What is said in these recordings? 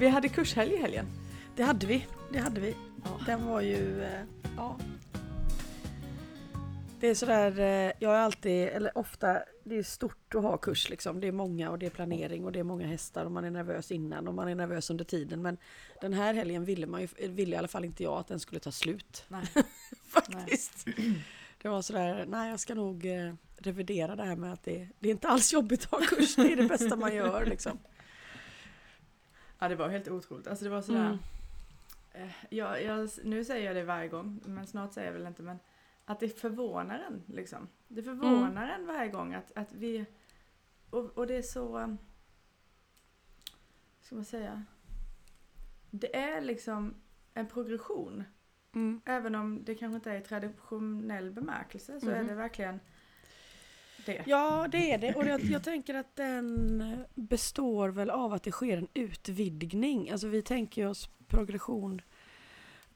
Vi hade kurshelg i helgen. Det hade vi, det hade vi. Ja. Den var ju, eh, ja. Det är sådär, eh, jag är alltid, eller ofta, det är stort att ha kurs liksom. Det är många och det är planering och det är många hästar och man är nervös innan och man är nervös under tiden. Men den här helgen ville man ju, ville i alla fall inte jag att den skulle ta slut. Nej. Faktiskt. Det var sådär, nej jag ska nog eh, revidera det här med att det, det är inte alls jobbigt att ha kurs, det är det bästa man gör liksom. Ja det var helt otroligt. Alltså det var sådär. Mm. Eh, jag, jag, nu säger jag det varje gång, men snart säger jag väl inte. Men att det förvånar en liksom. Det förvånar en varje gång att, att vi... Och, och det är så... Ska man säga? Det är liksom en progression. Mm. Även om det kanske inte är i traditionell bemärkelse så är Mhm. det verkligen det. Ja, det är det. Och jag, jag tänker att den består väl av att det sker en utvidgning. Alltså vi tänker oss progression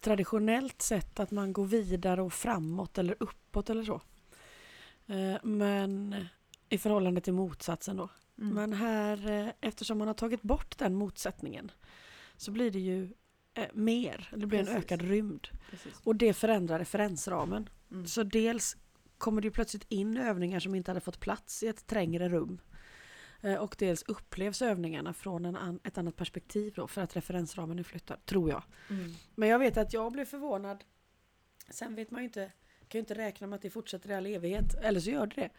traditionellt sett att man går vidare och framåt eller uppåt eller så. Eh, Men i förhållande till motsatsen då. Mm. Men här, eh, eftersom man har tagit bort den motsättningen så blir det ju eh, mer, det blir en Precis. ökad rymd. Precis. Och det förändrar referensramen. Mm. Så dels kommer det ju plötsligt in övningar som inte hade fått plats i ett trängre rum. Eh, Och dels upplevs övningarna från an, ett annat perspektiv då för att referensramen är flyttad, tror jag. Mm. Men jag vet att jag blev förvånad. Sen vet man ju inte, kan ju inte räkna med att det fortsätter i all evighet, eller så gör det det.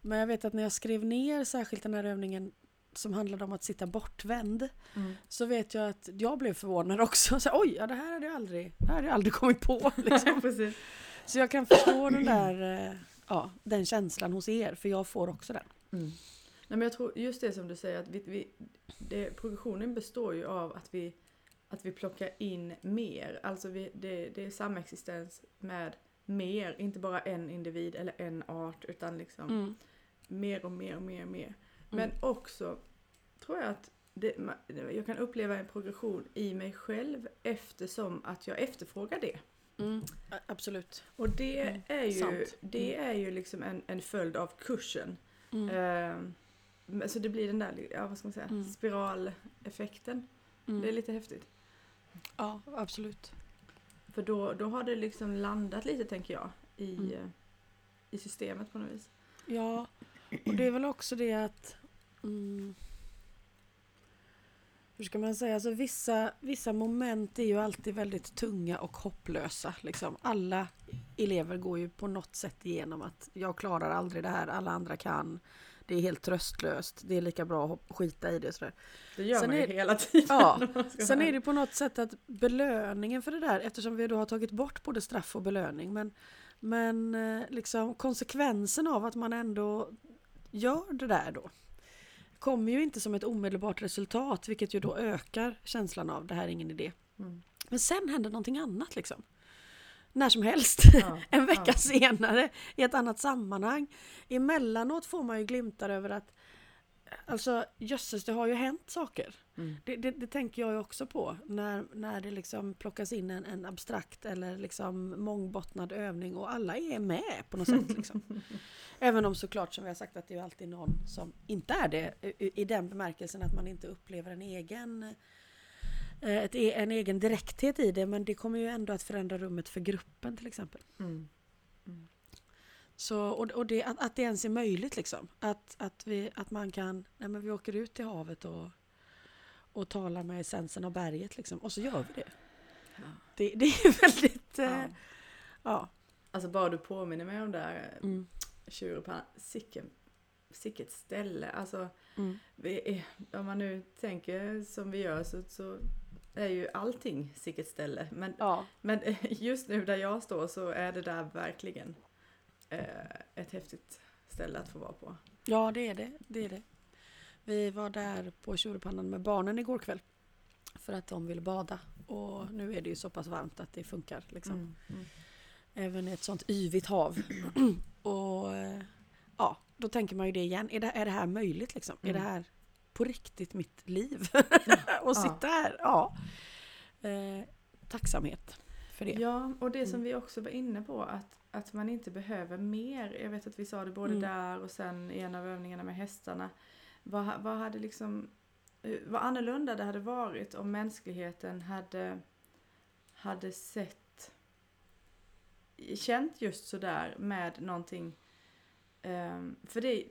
Men jag vet att när jag skrev ner särskilt den här övningen som handlade om att sitta bortvänd Mm. så vet jag att jag blev förvånad också. Så, Oj, ja, det här hade jag aldrig, det här hade jag aldrig kommit på. Liksom. Så jag kan förstå den där, eh, ja, den känslan hos er, för jag får också den. Mm. Nej, men jag tror just det som du säger att vi, vi, det, progressionen består ju av att vi, att vi plockar in mer. Alltså vi, det, det är samexistens med mer, inte bara en individ eller en art utan liksom Mm. mer och mer och mer och mer. Men också tror jag att det, jag kan uppleva en progression i mig själv eftersom att jag efterfrågar det. Mm. Absolut. Och det Mm, är ju, sant. det är ju liksom en, en följd av kursen. Mm. Eh, men så det blir den där ja, vad ska man säga, Mm. spiraleffekten. Mm. Det är lite häftigt. Ja, absolut. För då, då har det liksom landat lite tänker jag i, Mm. i systemet på något vis. Ja, och det är väl också det att... Hur ska man säga? Alltså vissa, vissa moment är ju alltid väldigt tunga och hopplösa. Liksom. Alla elever går ju på något sätt igenom att jag klarar aldrig det här, alla andra kan. Det är helt tröstlöst, det är lika bra att skita i det. Sådär. Det gör Sen man ju är- hela tiden. Ja, Sen är det på något sätt att belöningen för det där, eftersom vi då har tagit bort både straff och belöning, men, men eh, liksom konsekvensen av att man ändå gör det där då, kommer ju inte som ett omedelbart resultat, vilket ju då ökar känslan av det här är ingen idé. Mm. Men sen händer någonting annat liksom. När som helst. Ja, en vecka ja. senare i ett annat sammanhang. Emellanåt får man ju glimtar över att Alltså jösses, det har ju hänt saker. Mm. Det, det, det tänker jag ju också på när, när det liksom plockas in en, en abstrakt eller liksom mångbottnad övning och alla är med på något sätt. Liksom. Även om såklart som vi har sagt att det är alltid någon som inte är det i, i den bemärkelsen att man inte upplever en egen eh, ett, e- en egen direkthet i det men det kommer ju ändå att förändra rummet för gruppen till exempel. Mm. Så, och och det, att, att det ens är möjligt liksom. Att, att, vi, att man kan, nej men vi åker ut till havet och, och talar med essensen av berget liksom. Och så gör vi det. Ja. Det, det är väldigt, eh, Ja. ja. Alltså bara du påminner mig om det här Mm, tjuren, sicken, sicket ställe. Alltså mm, vi om man nu tänker som vi gör så, så är ju allting sicket ställe. Men, ja. men just nu där jag står så är det där verkligen eh, ett häftigt ställe att få vara på. ja, det är det. det är det. Vi var där på Tjurepannan med barnen igår kväll. För att de ville bada. Och nu är det ju så pass varmt att det funkar. Liksom. Mm. Mm. Även i ett sånt yvigt hav. och eh, ja, då tänker man ju det igen. Är det, är det här möjligt liksom? Är Mm. det här på riktigt mitt liv? Ja. och sitta här? Ja. Eh, tacksamhet för det. Ja, och det som Mm. vi också var inne på att, att man inte behöver mer. Jag vet att vi sa det både Mm. där och sen i en av övningarna med hästarna. Vad, vad hade liksom eh, vad annorlunda det hade varit om mänskligheten hade, hade sett, känt just sådär med någonting Um, för det,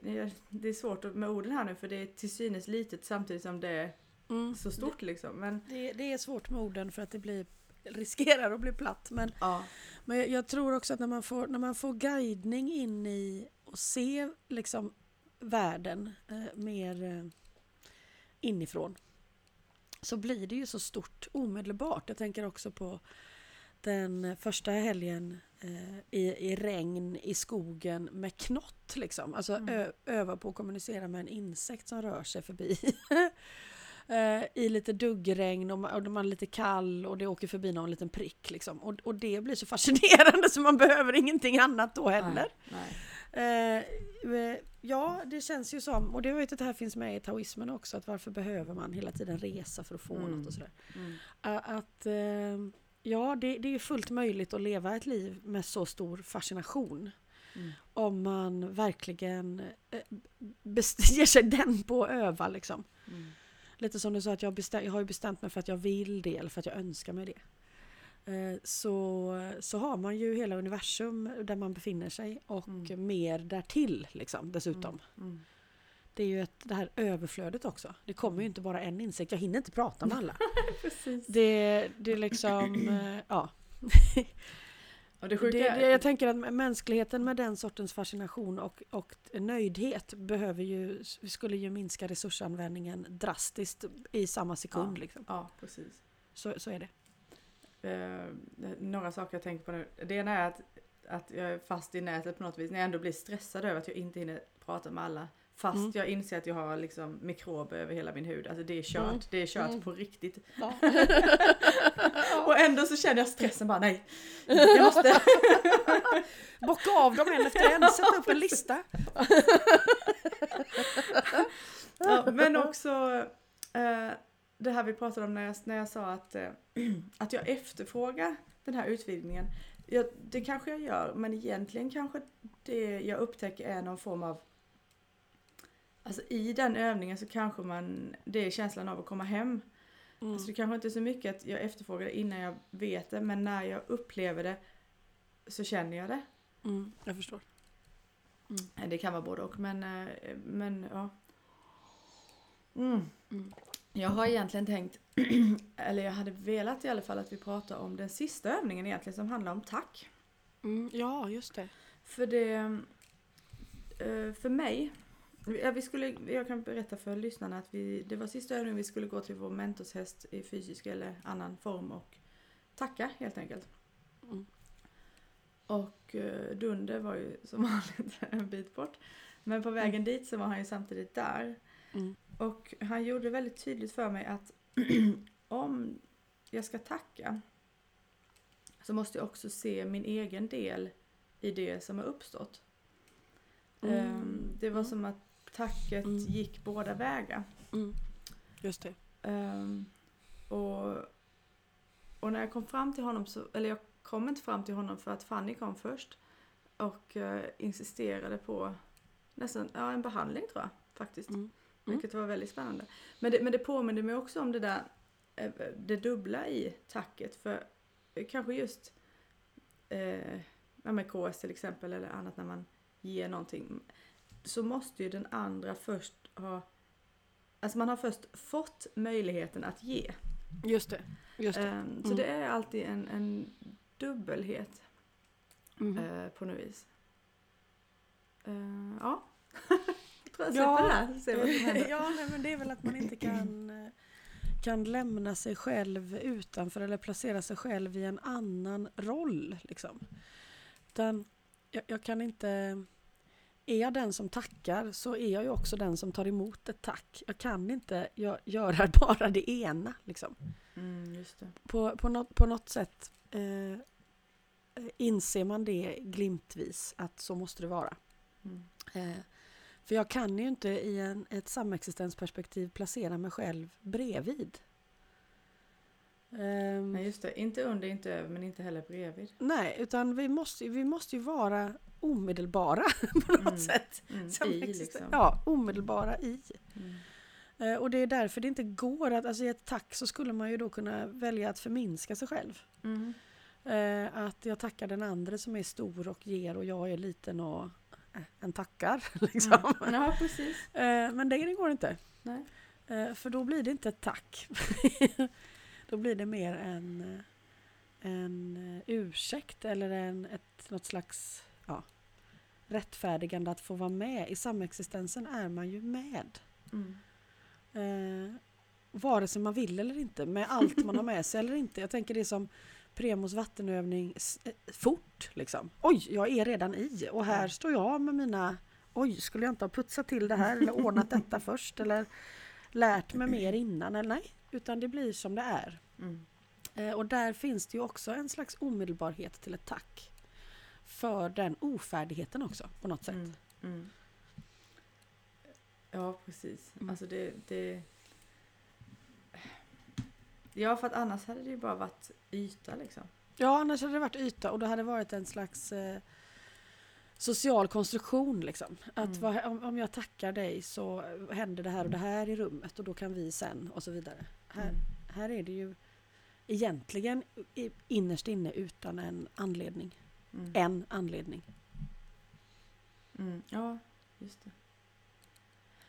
det är svårt med orden här nu för det är till synes litet samtidigt som det är mm. så stort liksom. Men... Det, det, är svårt med orden för att det blir, riskerar att bli platt. Men, ja. men jag, jag, tror också att när man, får, när man får guidning in i och se liksom världen eh, mer eh, inifrån så blir det ju så stort omedelbart. Jag tänker också på den första helgen eh, i, i regn i skogen med knott. Liksom. Alltså mm. ö, öva på att kommunicera med en insekt som rör sig förbi. eh, I lite duggregn och man, och man är lite kall och det åker förbi någon liten prick. Liksom. Och, och det blir så fascinerande så man behöver ingenting annat då heller. Nej, nej. Eh, eh, ja, det känns ju som, och det vet att det här finns med i taoismen också, att varför behöver man hela tiden resa för att få mm. något och sådär. Mm. Att eh, ja, det, det är fullt möjligt att leva ett liv med så stor fascination. Mm. Om man verkligen eh, ger sig den på att öva liksom. Mm. Lite som du sa, att jag, bestäm, jag har bestämt mig för att jag vill det eller för att jag önskar mig det. Eh, så, så har man ju hela universum där man befinner sig och mm. mer därtill liksom, dessutom. Mm. mm. Det är ju ett, det här överflödet också. Det kommer ju inte bara en insekt. Jag hinner inte prata med alla. det, det är liksom, eh, ja. Det sjuka det, jag tänker att mänskligheten med den sortens fascination och, och nöjdhet behöver ju, skulle ju minska resursanvändningen drastiskt i samma sekund. Ja, liksom. ja precis. Så, så är det. Eh, några saker jag tänker på nu. Det ena är att, att jag är fast i nätet på något vis. När jag ändå blir stressad över att jag inte hinner prata med alla. Fast mm. jag inser att jag har liksom mikrober över hela min hud. Alltså det är kört. Mm. Det är kört mm. på riktigt. Ja. och ändå så känner jag stressen bara nej. Jag måste. Bocka av dem en efter en. Sätta upp en lista. ja, men också eh, det här vi pratade om när jag, när jag sa att, eh, att jag efterfrågar den här utvidgningen. Jag, det kanske jag gör men egentligen kanske det jag upptäcker är någon form av Alltså i den övningen så kanske man, det är känslan av att komma hem. Mm. Alltså det kanske inte är så mycket att jag efterfrågar det innan jag vet det, men när jag upplever det så känner jag det. Mm, jag förstår. Mm. Det kan vara både och, men, eh, men ja. Mm. mm. Jag har egentligen tänkt, eller jag hade velat i alla fall att vi pratar om den sista övningen egentligen som handlar om tack. Mm, ja, just det. För det, eh, för mig Ja, vi skulle, jag kan berätta för lyssnarna att vi, det var sista övningen vi skulle gå till vår mentorshäst i fysisk eller annan form och tacka helt enkelt. Mm. Och uh, Dunder var ju som vanligt en bit bort. Men på vägen mm. dit så var han ju samtidigt där. Mm. Och han gjorde väldigt tydligt för mig att om jag ska tacka så måste jag också se min egen del i det som har uppstått. Mm. Um, det var mm. som att tacket mm. gick båda vägar. Mm. Just det. Um, och, och när jag kom fram till honom så, eller jag kom inte fram till honom för att Fanny kom först och uh, insisterade på nästan, ja en behandling tror jag faktiskt. Mm. Mm. Vilket var väldigt spännande. Men det, men det påminner mig också om det där, eh, det dubbla i tacket för kanske just eh, med KS till exempel eller annat när man ger någonting så måste ju den andra först ha Alltså man har först fått möjligheten att ge. Just det. Just det. Så mm. det är alltid en, en dubbelhet mm. på något vis. Uh, ja. jag tror jag ja. det här. Se vad som händer. ja, nej, men det är väl att man inte kan, eh, kan lämna sig själv utanför eller placera sig själv i en annan roll. Liksom. Utan jag, jag kan inte är jag den som tackar så är jag ju också den som tar emot ett tack. Jag kan inte göra bara det ena. Liksom. Mm, det. På, på, något, på något sätt eh, inser man det glimtvis att så måste det vara. Mm. Eh, för jag kan ju inte i en, ett samexistensperspektiv placera mig själv bredvid. Um, nej just det, inte under, inte över men inte heller bredvid. Nej, utan vi måste, vi måste ju vara omedelbara på något mm. sätt. Mm. I liksom. Ja, omedelbara i. Eh, och det är därför det inte går att, alltså i ett tack så skulle man ju då kunna välja att förminska sig själv. Mm. Eh, att jag tackar den andra som är stor och ger och jag är liten och eh, en tackar. Liksom. Mm. Ja, precis. Men det, går inte. Nej. För då blir det inte ett tack. då blir det mer en, en ursäkt eller en, ett, något slags rättfärdigande att få vara med. I samexistensen är man ju med. Mm. Eh, vare sig man vill eller inte, med allt man har med sig eller inte. Jag tänker det är som Premos vattenövning eh, fort liksom. Oj, jag är redan i och här står jag med mina Oj, skulle jag inte ha putsat till det här eller ordnat detta först eller lärt mig mer innan eller nej, utan det blir som det är. Mm. Eh, och där finns det ju också en slags omedelbarhet till ett tack. För den ofärdigheten också på något sätt. Mm. Mm. Ja, precis. Mm. Alltså det, det... Ja, för att annars hade det ju bara varit yta liksom. Ja, annars hade det varit yta och det hade varit en slags eh, social konstruktion. Liksom. Att Mm. vad, om, om jag tackar dig så händer det här och det här i rummet och då kan vi sen och så vidare. Här, Mm. här är det ju egentligen innerst inne utan en anledning. Mm. En anledning. Mm. Ja, just det.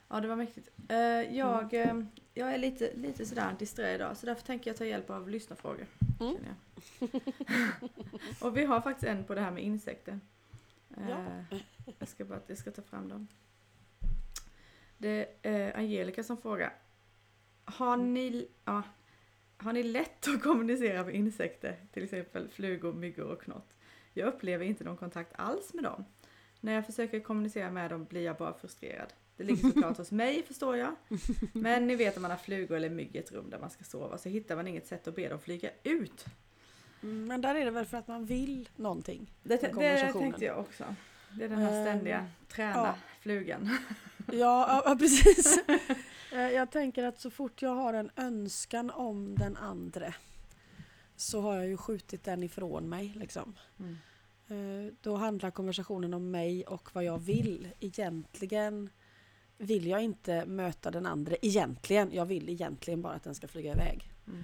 Ja, det var mäktigt. Eh, jag, Mm. eh, jag är lite, lite sådär disträ idag, så därför tänker jag ta hjälp av lyssnarfrågor. Mm. känner jag. Och vi har faktiskt en på det här med insekter. Eh, Ja. jag, ska bara, jag ska ta fram dem. Det är Angelica som frågar. Har ni, ja, har ni lätt att kommunicera med insekter? Till exempel flugor, myggor och knott. Jag upplever inte någon kontakt alls med dem. När jag försöker kommunicera med dem blir jag bara frustrerad. Det ligger såklart hos mig förstår jag. Men ni vet om man har flugor eller mygg i ett rum där man ska sova så hittar man inget sätt att be dem flyga ut. Mm, Men där är det väl för att man vill någonting. Det, det tänkte jag också. Det är den här Ehm, ständiga träna ja. flugan. Ja, ja, precis. Eh, jag tänker att så fort jag har en önskan om den andra så har jag ju skjutit den ifrån mig. Liksom. Mm. Eh, Då handlar konversationen om mig och vad jag vill. Egentligen vill jag inte möta den andra. Egentligen. Jag vill egentligen bara att den ska flyga iväg. Mm.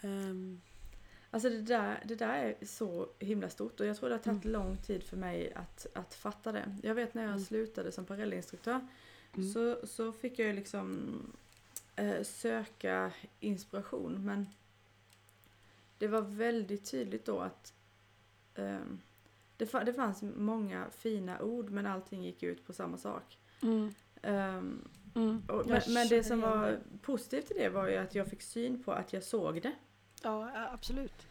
Ehm, Alltså det där, det där är så himla stort och jag tror det har tagit Mm. lång tid för mig att, att fatta det. Jag vet när jag Mm. slutade som parallellinstruktör Mm. så, så fick jag liksom eh, söka inspiration men det var väldigt tydligt då att ehm, det, det fanns många fina ord men allting gick ut på samma sak. mm, Ehm, mm. och, men, men det som var positivt i det var ju att jag fick syn på att jag såg det. Ja, absolut.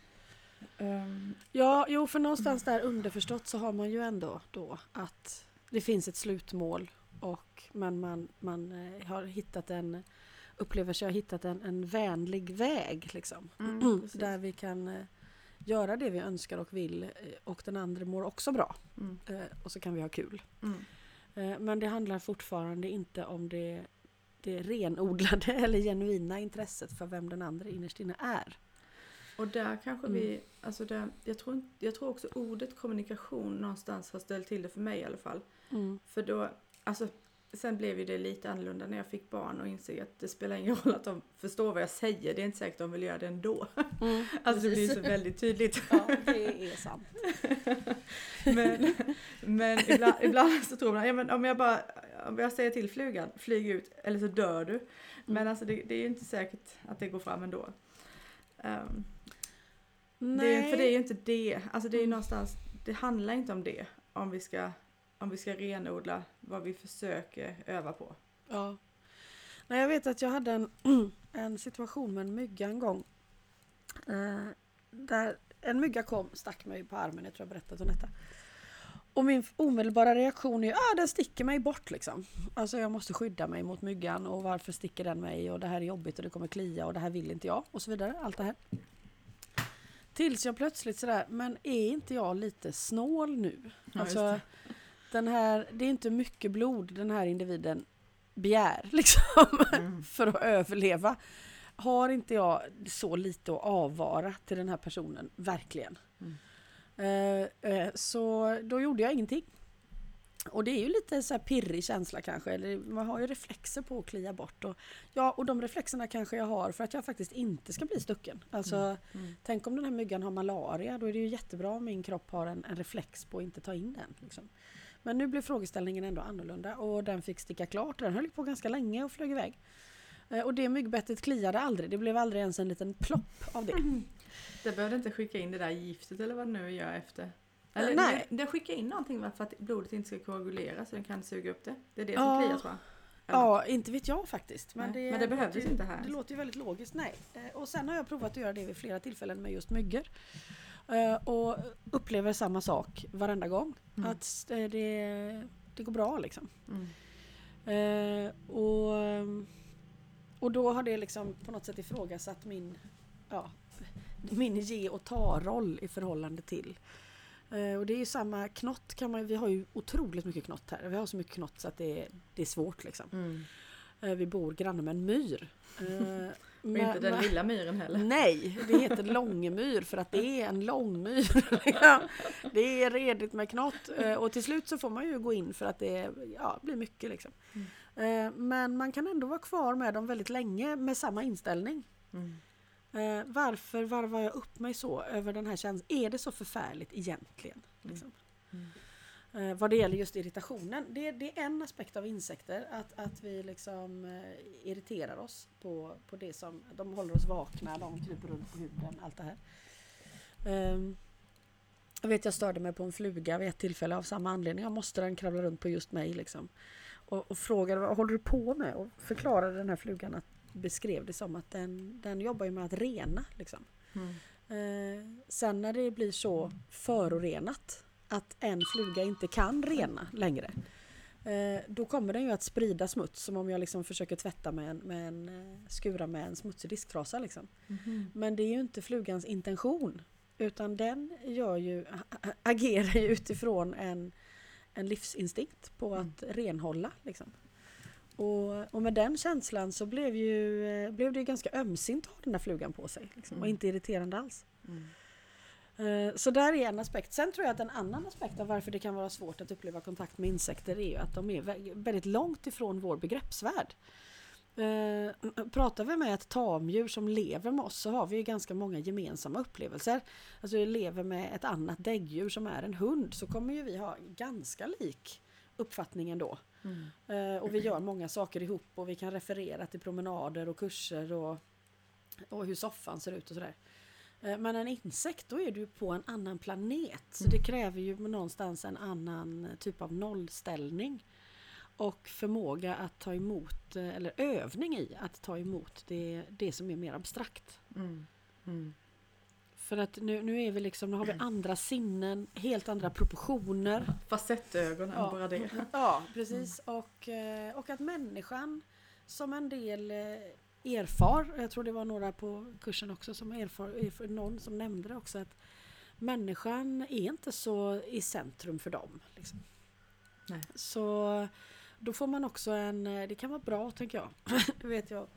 Ehm, Ja, jo för någonstans där underförstått så har man ju ändå då att det finns ett slutmål och men man, man eh, har hittat en upplever sig ha hittat en, en vänlig väg liksom. Mm, precis. där vi kan eh, göra det vi önskar och vill eh, och den andra mår också bra mm, eh, och så kan vi ha kul. mm. Eh, men det handlar fortfarande inte om det, det renodlade eller genuina intresset för vem den andra innerst inne är. Och där kanske Mm. vi, alltså där, jag, tror, jag tror också ordet kommunikation någonstans har ställt till det för mig i alla fall. Mm. För då, alltså sen blev ju det lite annorlunda när jag fick barn och insåg att det spelar ingen roll att de förstår vad jag säger, det är inte säkert att de vill göra det ändå. Mm, Alltså det blir så väldigt tydligt. Ja, det är sant. Men, men ibland, ibland så tror man, ja, men om jag bara om jag säger till flugan, flyg ut eller så dör du. Men Mm. alltså det, det är ju inte säkert att det går fram ändå. Um, Nej. det, för det är ju inte det, alltså det är ju Mm. någonstans, det handlar inte om det om vi ska, om vi ska renodla vad vi försöker öva på. Ja. Nej, jag vet att jag hade en, en situation med en mygga en gång. Eh, där en mygga kom, stack mig på armen, jag tror jag berättat om detta. Och min omedelbara reaktion är ah, den sticker mig bort liksom. Alltså jag måste skydda mig mot myggan och varför sticker den mig och det här är jobbigt och det kommer klia och det här vill inte jag och så vidare. Allt det här. Tills jag plötsligt sådär, men är inte jag lite snål nu? Ja, alltså, den här, det är inte mycket blod den här individen begär liksom Mm. för att överleva. Har inte jag så lite att avvara till den här personen, verkligen. Mm. Eh, eh, så då gjorde jag ingenting. Och det är ju lite så här pirrig känsla kanske, eller man har ju reflexer på att klia bort. Och, ja, och de reflexerna kanske jag har för att jag faktiskt inte ska bli stucken. Alltså, Mm. Mm. tänk om den här myggan har malaria, då är det ju jättebra om min kropp har en, en reflex på att inte ta in den. Liksom. Men nu blev frågeställningen ändå annorlunda och den fick sticka klart. Den höll på ganska länge och flög iväg. Eh, Och det myggbettet kliade aldrig, det blev aldrig ens en liten plopp av det. Det behövde inte skicka in det där giftet eller vad det nu gör efter. Eller, Eh, nej. Den, skickar in någonting för att blodet inte ska koagulera så den kan suga upp det. Det är det som Ja. kliar tror jag. Eller? Ja, inte vet jag faktiskt. Men Nej, det, men det behövdes ju- inte här. Det låter ju väldigt logiskt, nej. Eh, Och sen har jag provat att göra det vid flera tillfällen med just myggor. Eh, Och upplever samma sak varenda gång. Mm. Att eh, det, det går bra liksom. Mm. Eh, och, och då har det liksom på något sätt ifrågasatt min, ja, min ge och ta-roll i förhållande till. Eh, och det är ju samma knott kan man Vi har ju otroligt mycket knott här. Vi har så mycket knott så att det är, det är svårt liksom. Mm. Eh, vi bor granne med en myr. Och inte den lilla myren heller. Nej, det heter långmyr för att det är en långmyr. Det är redigt med knott eh, och till slut så får man ju gå in för att det ja, blir mycket. Liksom. Eh, Men man kan ändå vara kvar med dem väldigt länge med samma inställning. Mm. Eh, Varför varvar jag upp mig så över den här känslan? Är det så förfärligt egentligen? Liksom? Mm. Eh, vad det gäller just irritationen. Det, det är en aspekt av insekter, att, att vi liksom eh, irriterar oss på, på det som, de håller oss vakna, de kryper runt på huden, allt det här. Ehm, jag vet jag störde mig på en fluga vid ett tillfälle av samma anledning. Jag måste den kravla runt på just mig liksom. Och, och frågade vad håller du på med? Och förklarade den här flugan att beskrev det som att den, den jobbar ju med att rena. Liksom. Mm. Eh, sen när det blir så förorenat att en fluga inte kan rena längre. Eh, då kommer den ju att sprida smuts som om jag liksom försöker tvätta med en, med en eh, skura med en smutsig disktrasa. Liksom. Mhm. Men det är ju inte flugans intention. Utan den gör ju, agerar ju utifrån en, en livsinstinkt på att renhålla. Liksom. Och, och med den känslan så blev, ju, eh, blev det ju ganska ömsint att ha den där flugan på sig. Liksom, och Mm. inte irriterande alls. Mm. Eh, Så där är en aspekt. Sen tror jag att en annan aspekt av varför det kan vara svårt att uppleva kontakt med insekter är ju att de är vä- väldigt långt ifrån vår begreppsvärld. Eh, pratar vi med ett tamdjur som lever med oss så har vi ju ganska många gemensamma upplevelser. Alltså vi lever med ett annat däggdjur som är en hund så kommer ju vi ha ganska lik uppfattning ändå. Mm. Eh, och vi gör många saker ihop och vi kan referera till promenader och kurser och, och hur soffan ser ut och sådär. Eh, men en insekt, då är du på en annan planet. Så det kräver ju någonstans en annan typ av nollställning. Och förmåga att ta emot, eh, eller övning i att ta emot det, det som är mer abstrakt. Mm. Mm. För att nu, nu är vi liksom, nu har vi andra sinnen, helt andra proportioner. Facettögonen, Ja. bara det. Ja, precis. Och, eh, och att människan som en del eh, erfar, jag tror det var några på kursen också som erfar, någon som nämnde det också, att människan är inte så i centrum för dem. Liksom. Nej. Så då får man också en, det kan vara bra tänker jag. det vet jag.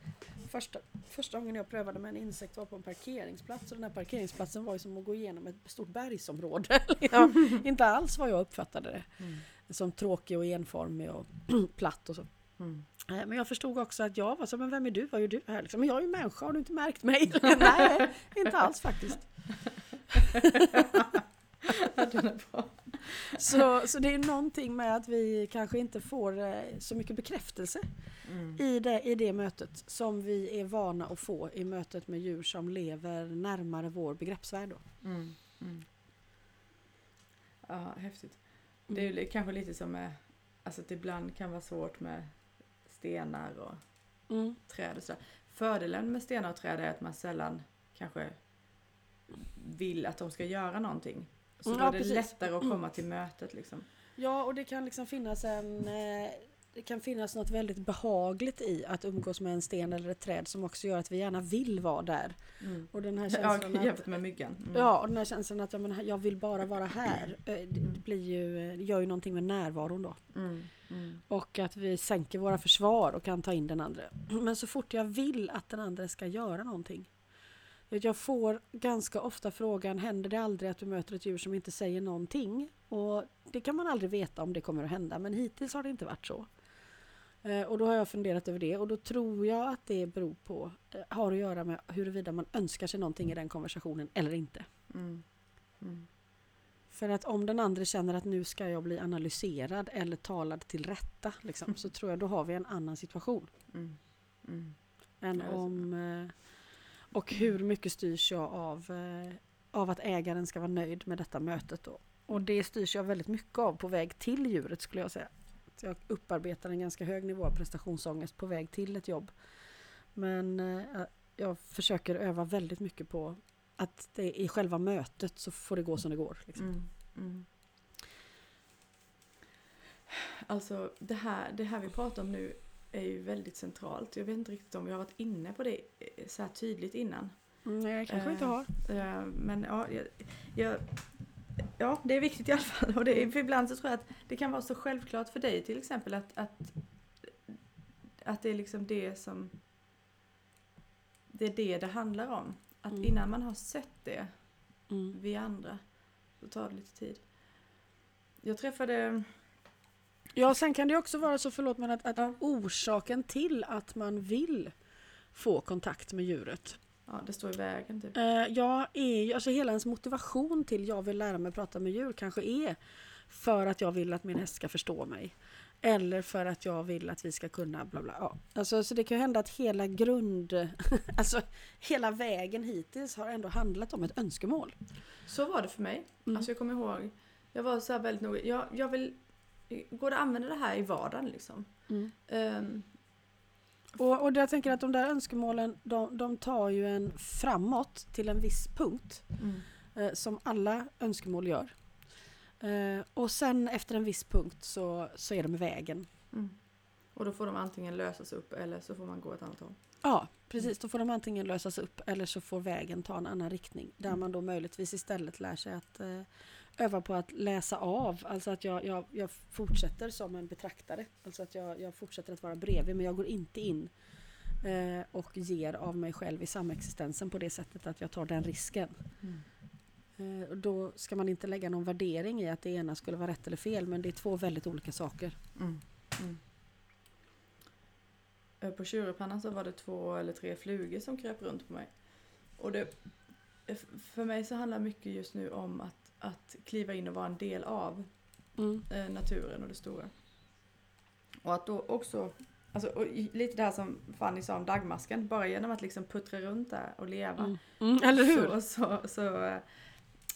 Första, första gången jag prövade med en insekt var på en parkeringsplats och den här parkeringsplatsen var ju som att gå igenom ett stort bergsområde. ja, inte alls vad jag uppfattade det Mm. som tråkig och enformig och platt och så. Mm. Eh, Men jag förstod också att jag var så, men vem är du? Vad gör du här? Liksom, men jag är ju människa, har du inte märkt mig? Nej, inte alls faktiskt. Så, så det är någonting med att vi kanske inte får eh, så mycket bekräftelse Mm. i det, i det mötet som vi är vana att få i mötet med djur som lever närmare vår begreppsvärld. Mm. Mm. Ja, häftigt. Det är li- kanske lite som med, alltså att det ibland kan vara svårt med stenar och Mm. träd och sådär. Fördelen med stenar och träd är att man sällan kanske vill att de ska göra någonting. Så Mm, då ja, är det precis. lättare att komma till mötet liksom. Ja, och det kan liksom finnas en... Eh, det kan finnas något väldigt behagligt i att umgås med en sten eller ett träd som också gör att vi gärna vill vara där. Mm. Och den här Ja, känslan att, jämfört med myggan. Mm. ja, och den här känslan att ja, men, jag vill bara vara här. eh, Det, det, blir ju, det gör ju någonting med närvaron då. Mm. Mm. Och att vi sänker våra försvar och kan ta in den andra. Men så fort jag vill att den andra ska göra någonting. Jag får ganska ofta frågan, händer det aldrig att du möter ett djur som inte säger någonting? Och det kan man aldrig veta om det kommer att hända, men hittills har det inte varit så. Eh, och då har jag funderat över det och då tror jag att det beror på, eh, har att göra med huruvida man önskar sig någonting i den konversationen eller inte. Mm. Mm. För att om den andra känner att nu ska jag bli analyserad eller talad till rätta, liksom, så tror jag då har vi en annan situation. Mm. Mm. Än om, eh, och hur mycket styrs jag av, eh, av att ägaren ska vara nöjd med detta mötet då? Och det styrs jag väldigt mycket av på väg till djuret skulle jag säga. Så jag upparbetar en ganska hög nivå av prestationsångest på väg till ett jobb. Men eh, jag försöker öva väldigt mycket på att det i själva mötet så får det gå som det går. Liksom. Mm. Mm. Alltså det här, det här vi pratar om nu är ju väldigt centralt. Jag vet inte riktigt om vi har varit inne på det eh, så här tydligt innan. Mm, nej, kanske Eh, inte har. Eh, Men ja, jag, jag, ja, det är viktigt i alla fall. Och det är, för ibland så tror jag att det kan vara så självklart för dig till exempel att, att, att det är liksom det som det är det det handlar om. Att Mm. innan man har sett det, Mm. vi andra, så tar det lite tid. Jag träffade, Ja, sen kan det också vara så, förlåt, men att, att Ja. orsaken till att man vill få kontakt med djuret. ja det står i vägen typ. Ja, är, ju- alltså hela ens motivation till jag vill lära mig prata med djur kanske är för att jag vill att min häst ska förstå mig. Eller för att jag vill att vi ska kunna bla bla. Ja. Alltså, så det kan ju hända att hela grund, alltså hela vägen hittills har ändå handlat om ett önskemål. Så var det för mig. Mm. Alltså jag kommer ihåg, jag var så här väldigt noga, jag, jag vill, går det att använda det här i vardagen liksom? Mm. Ehm, Och, och jag tänker att de där önskemålen de, de tar ju en framåt till en viss punkt. mm. eh, som alla önskemål gör. Eh, och sen efter en viss punkt så, så är de i vägen. Mm. Och då får de antingen lösas upp eller så får man gå ett annat håll. Ja, precis. Då får de antingen lösas upp eller så får vägen ta en annan riktning. Där Mm. man då möjligtvis istället lär sig att eh, öva på att läsa av. Alltså att jag, jag, jag fortsätter som en betraktare. Alltså att jag, jag fortsätter att vara bredvid men jag går inte in eh, och ger av mig själv i samexistensen på det sättet att jag tar den risken. Eh, och då ska man inte lägga någon värdering i att det ena skulle vara rätt eller fel men det är två väldigt olika saker. Mm. Mm. Eh, På tjurepannan så var det två eller tre flugor som kröp runt på mig. Och det, f- för mig så handlar mycket just nu om att, att kliva in och vara en del av Mm. eh, naturen och det stora. Och att då också, alltså, lite det här som Fanny sa om dagmasken, bara genom att liksom puttra runt där och leva. Mm. Mm, eller hur? Så, så, så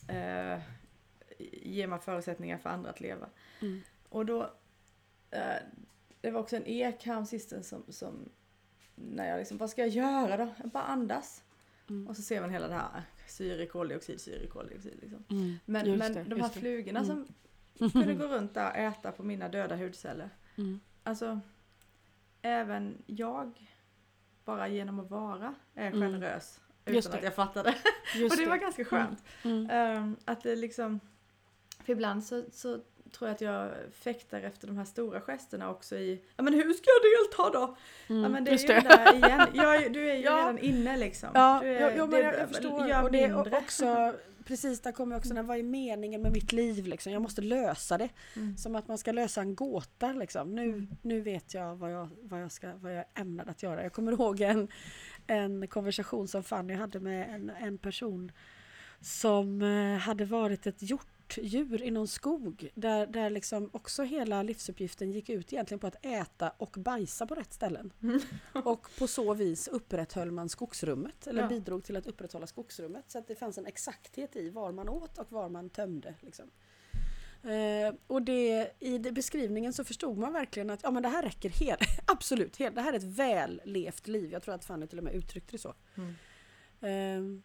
eh, ger man förutsättningar för andra att leva. Mm. Och då, eh, det var också en ek häromsistens som, som, när jag liksom, vad ska jag göra då? Jag bara andas. Mm. Och så ser man hela det här syre, koldioxid, syre, koldioxid liksom. Mm. Men, Just men det, de här flugorna Mm. som kunde gå runt där och äta på mina döda hudceller. Mm. Alltså, även jag, bara genom att vara, är Mm. generös. Utan att jag fattade. Och det var ganska skönt. Mm. Ehm, att det liksom, för ibland så, så tror jag att jag fäktar efter de här stora gesterna också i, ja men hur ska jag delta då? Mm. Ja men det är ju det där igen, är- du är ju Ja. redan inne liksom. Ja, du är, ja, ja men jag, jag förstår. Gör och det är också, precis där kommer också, när, vad är meningen med mitt liv liksom? Jag måste lösa det. Mm. Som att man ska lösa en gåta liksom. Nu, Mm. nu vet jag vad jag, vad, jag ska, vad jag ämnar att göra. Jag kommer ihåg en, en konversation som Fanny hade med en, en person som eh, hade varit ett hjortdjur i någon skog. Där, där liksom också hela livsuppgiften gick ut egentligen på att äta och bajsa på rätt ställen. Mm. Och på så vis upprätthöll man skogsrummet, eller Ja. bidrog till att upprätthålla skogsrummet. Så att det fanns en exakthet i var man åt och var man tömde. Liksom. Eh, och det, i det beskrivningen så förstod man verkligen att ja, men det här räcker helt, absolut, helt, det här är ett vällevt liv. Jag tror att Fanny till och med uttryckte det så. Mm. Eh,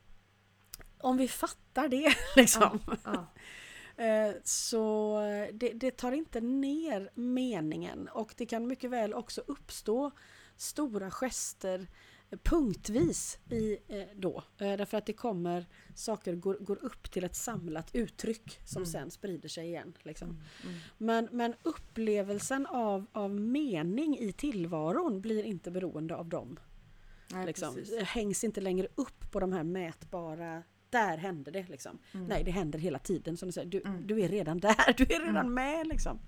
om vi fattar det liksom. Ja. Eh, Så det, det tar inte ner meningen och det kan mycket väl också uppstå stora gester eh, punktvis i, eh, då. Eh, Därför att det kommer, saker går, går upp till ett samlat uttryck som Mm. sen sprider sig igen. Liksom. Mm. Mm. Men, men upplevelsen av, av mening i tillvaron blir inte beroende av dem. Nej, Liksom. hängs inte längre upp på de här mätbara där händer det liksom. Mm. Nej, det händer hela tiden som du säger. Du, Mm. du är redan där, du är redan Mm. med liksom.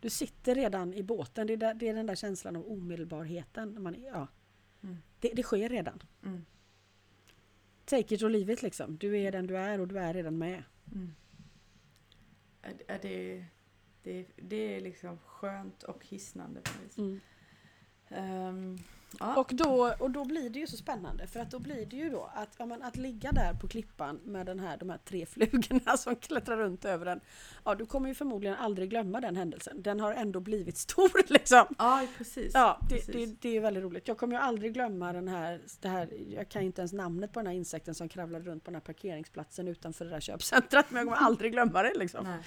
Du sitter redan i båten, det är, där, det är den där känslan av omedelbarheten. Man, ja, Mm. det, det sker redan. Mm. Take it or leave it liksom. Du är den du är och du är redan med. Mm. Det, det, det är liksom skönt och hisnande på vis. Ehm, ja. Och, då, och då blir det ju så spännande för att då blir det ju då att, ja, men att ligga där på klippan med den här, de här tre flugorna som klättrar runt över den. Ja, du kommer ju förmodligen aldrig glömma den händelsen. Den har ändå blivit stor liksom. ja, precis. Ja, det, precis. det, det är väldigt roligt. Jag kommer ju aldrig glömma den här, det här, jag kan ju inte ens namnet på den här insekten som kravlade runt på den här parkeringsplatsen utanför det där köpcentret, men jag kommer aldrig glömma det liksom. Nej,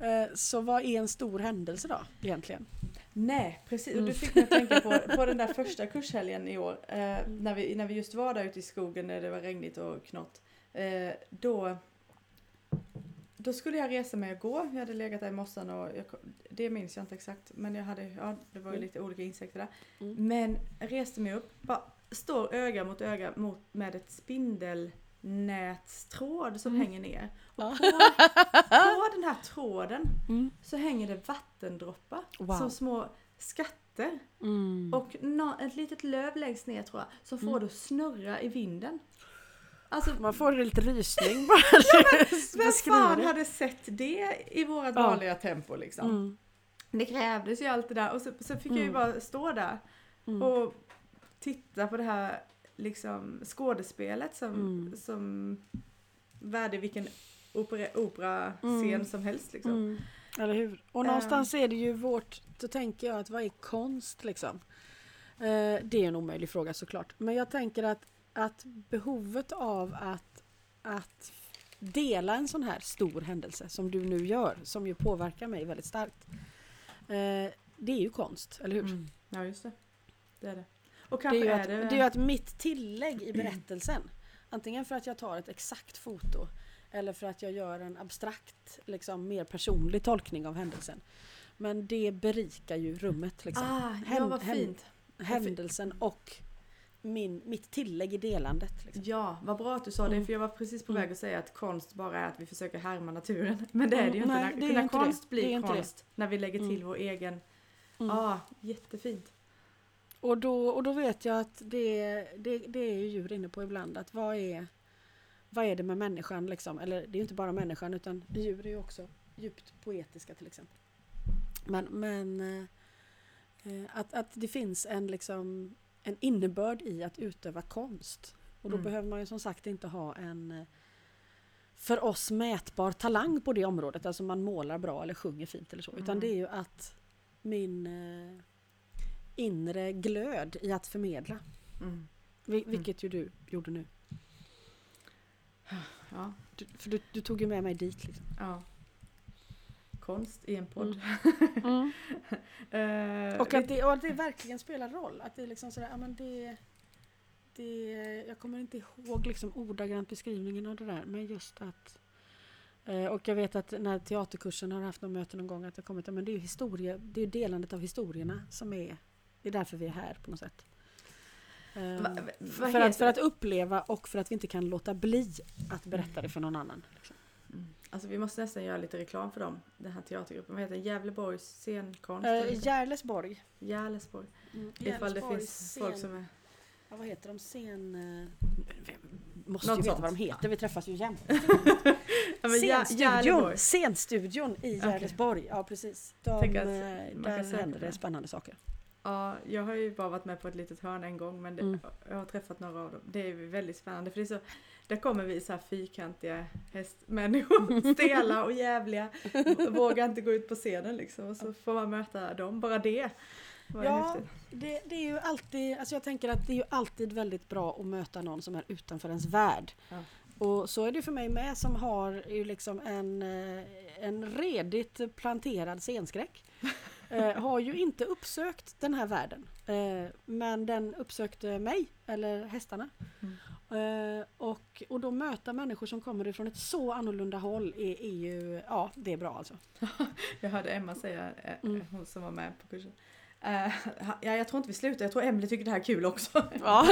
nej. Eh, Så vad är en stor händelse då egentligen? Nej, precis. Och Mm. du fick mig att tänka på, på den där första kurshelgen i år. Eh, när, vi, när vi just var där ute i skogen när det var regnigt och knott. Eh, då, då skulle jag resa mig och gå. Jag hade legat där i mossan och jag, det minns jag inte exakt. Men jag hade, ja, det var ju Mm. lite olika insekter där. Mm. Men reste mig upp, bara står öga mot öga mot, med ett spindelnätstråd som Mm. hänger ner. Ja. På, på den här tråden Mm. så hänger det vattendroppar Wow. som små skatter. Mm. Och nå- ett litet löv längst ner tror jag, som får Mm. det att snurra i vinden. Alltså, Man får lite rysning bara. vem beskriver fan det. hade sett det i vårt Ja. vanliga tempo liksom? Mm. Det krävdes ju allt det där och så, så fick jag ju Mm. bara stå där Mm. och titta på det här liksom skådespelet som, Mm. som värde vilken opera, operascen Mm. som helst liksom. Mm. Eller hur? Och någonstans är det ju vårt, då tänker jag att vad är konst liksom? Eh, det är en omöjlig fråga såklart. Men jag tänker att, att behovet av att, att dela en sån här stor händelse som du nu gör, som ju påverkar mig väldigt starkt. Eh, det är ju konst, eller hur? Mm. Ja just det. Det är det. Och Det är, kanske ju är, att, det... det är ju att mitt tillägg i berättelsen, antingen för att jag tar ett exakt foto eller för att jag gör en abstrakt, liksom mer personlig tolkning av händelsen. Men det berikar ju rummet. Liksom. Ah, ja vad fint. Händelsen och min, mitt tillägg i delandet. Liksom. Ja, vad bra att du sa det Mm. för jag var precis på Mm. väg att säga att konst bara är att vi försöker härma naturen. Men det är det ju Mm, inte. nej, det är inte konst det. blir Det är inte det. konst när vi lägger till Mm. vår egen. Ja, Mm. ah, jättefint. Och, då, och då vet jag att det, det, det är ju djur inne på ibland. Att vad är, vad är det med människan liksom? Eller det är ju inte bara människan utan djur är ju också djupt poetiska till exempel. Men, men eh, att, att det finns en, liksom, en innebörd i att utöva konst. Och då Mm. behöver man ju som sagt inte ha en för oss mätbar talang på det området. Alltså man målar bra eller sjunger fint eller så. Utan Mm. det är ju att min eh, inre glöd i att förmedla. Mm. Vil- Vilket ju du gjorde nu. Ja, Du, för du, du tog ju med mig dit. Liksom. ja. Konst i en podd. Eh, Och, att det, och att det verkligen spelar roll. Att det är liksom sådär, ja men det... det jag kommer inte ihåg liksom ordagrant beskrivningen av det där. Men just att... eh, Och jag vet att när teaterkursen har haft någon möte någon gång att det kommit, men det är ju historia, det är ju delandet av historierna som är... Det är därför vi är här på något sätt. Eh, Va- va- vad för, att, för att uppleva och för att vi inte kan låta bli att berätta det för någon annan. Liksom. Mm. Alltså vi måste nästan göra lite reklam för dem. Den här teatergruppen. Vad heter den? Gävleborgs scenkonst? Uh, så? Järlesborg. Järlesborg. Mm, Ifall det finns folk som är... Ja, vad heter de? Scen... eh, Måste Något ju veta sånt. vad de heter, vi träffas ju jämt. Ja, Scenstudion, scenstudion i. Järlesborg. Ja precis. De, att eh, där händer det. spännande saker. Ja, jag har ju bara varit med på ett litet hörn en gång men det, Mm. jag har träffat några av dem. Det är väldigt spännande för det är så, där kommer vi så här fyrkantiga hästmänniskor, stela och jävliga, vågar inte gå ut på scenen liksom och så får man möta dem, bara det. Ja. Det, det är ju alltid, alltså jag tänker att det är ju alltid väldigt bra att möta någon som är utanför ens värld. Ja. Och så är det för mig med som har ju liksom en, eh, en redigt planterad scenskräck. Eh, har ju inte uppsökt den här världen. Eh, men den uppsökte mig, eller hästarna. Eh, och, och då möta människor som kommer ifrån ett så annorlunda håll är, är ju, ja det är bra alltså. Jag hörde Emma säga, eh, Mm. hon som var med på kursen, Eh, ja, jag tror inte vi slutar, jag tror Emily tycker det här är kul också. Ja.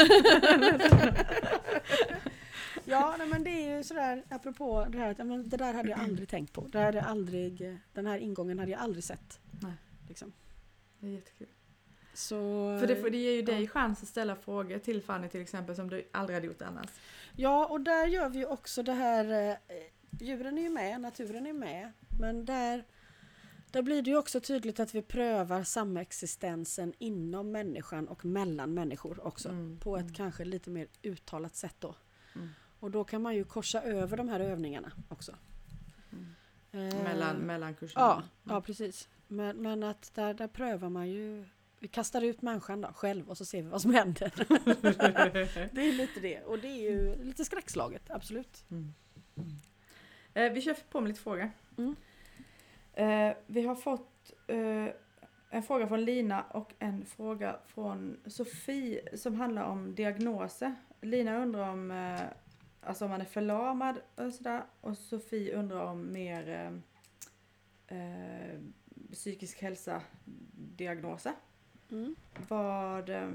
ja, nej, men det är ju sådär apropå det här att det där hade jag aldrig tänkt på. Det hade aldrig, den här ingången hade jag aldrig sett. Nej. Liksom. Det är jättekul. Så, För det, för det ger ju dig ja. chans att ställa frågor till Fanny till exempel som du aldrig hade gjort annars. Ja, och där gör vi ju också det här, eh, djuren är ju med, naturen är med, men där, där blir det ju också tydligt att vi prövar samexistensen inom människan och mellan människor också. Mm, På ett mm. kanske lite mer uttalat sätt då. Mm. Och då kan man ju korsa över de här övningarna också. Mm. Eh, Mellan, mellan kurserna. Ja, ja precis. Men, men att där, där prövar man ju vi kastar ut människan då, själv och så ser vi vad som händer. det är lite det. Och det är ju lite skräckslaget, absolut. Mm. Eh, vi kör på med lite frågor. Mm. Eh, vi har fått eh, en fråga från Lina och en fråga från Sofie som handlar om diagnoser. Lina undrar om, eh, alltså om man är förlamad och sådär. Och Sofie undrar om mer eh, eh, psykisk hälsa diagnoser. Mm. Vad, eh,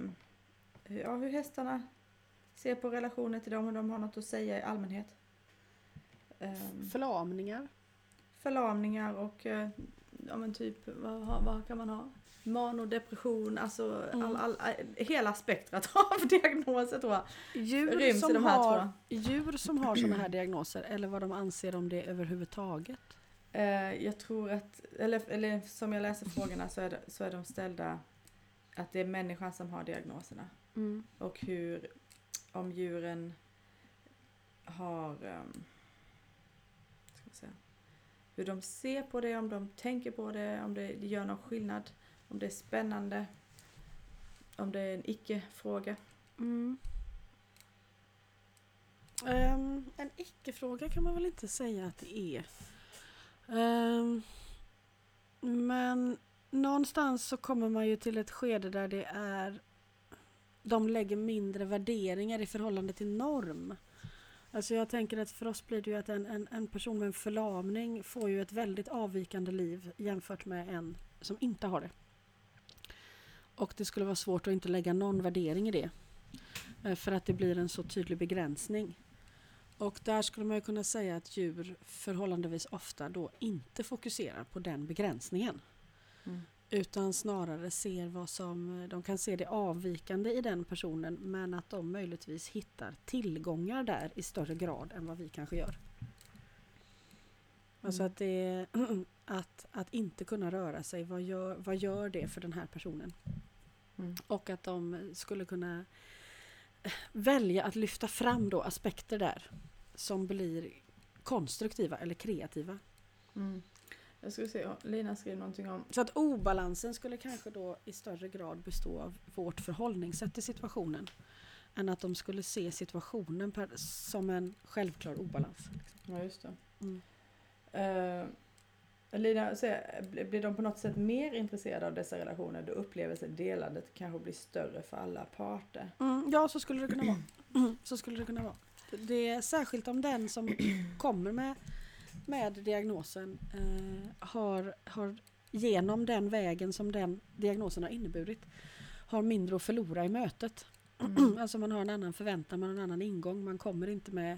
ja, hur hästarna ser på relationer till dem, om de har något att säga i allmänhet. Ehm, Förlamningar. förlamningar och eh, ja men typ vad, vad kan man ha? Manodepression, alltså Mm. all, all, eh, hela spektrat av diagnoser tror jag. Djur Ryms som, har, djur som har sådana här diagnoser eller vad de anser om det överhuvudtaget. Eh, jag tror att, eller, eller som jag läser frågorna så är, det, så är de ställda att det är människan som har diagnoserna. Mm. Och hur, om djuren har, um, ska säga, hur de ser på det, om de tänker på det, om det gör någon skillnad, om det är spännande, om det är en icke-fråga. Mm. Ehm, en icke-fråga kan man väl inte säga att det är. Um, men någonstans så kommer man ju till ett skede där det är de lägger mindre värderingar i förhållande till norm. Alltså jag tänker att för oss blir det ju att en, en, en person med en förlamning får ju ett väldigt avvikande liv jämfört med en som inte har det. Och det skulle vara svårt att inte lägga någon värdering i det. Eh, för att det blir en så tydlig begränsning. Och där skulle man kunna säga att djur förhållandevis ofta då inte fokuserar på den begränsningen. Mm. Utan snarare ser vad som, de kan se det avvikande i den personen men att de möjligtvis hittar tillgångar där i större grad än vad vi kanske gör. Alltså Mm. att, det, att, att inte kunna röra sig, vad gör, vad gör det för den här personen? Mm. Och att de skulle kunna välja att lyfta fram då aspekter där som blir konstruktiva eller kreativa. Mm. Jag ska se, Lina skrev någonting om Så att obalansen skulle kanske då i större grad bestå av vårt förhållningssätt till situationen. Än att de skulle se situationen per, som en självklar obalans. Ja, just det. Mm. Eh, Lina blir blir de på något sätt mer intresserade av dessa relationer då upplevelsedelandet kanske blir större för alla parter? Mm, ja, så skulle det kunna vara. Mm, så skulle det kunna vara. Det är särskilt om den som kommer med, med diagnosen eh, har, har genom den vägen som den diagnosen har inneburit har mindre att förlora i mötet. Mm. Alltså man har en annan förväntan, man har en annan ingång. Man kommer inte med...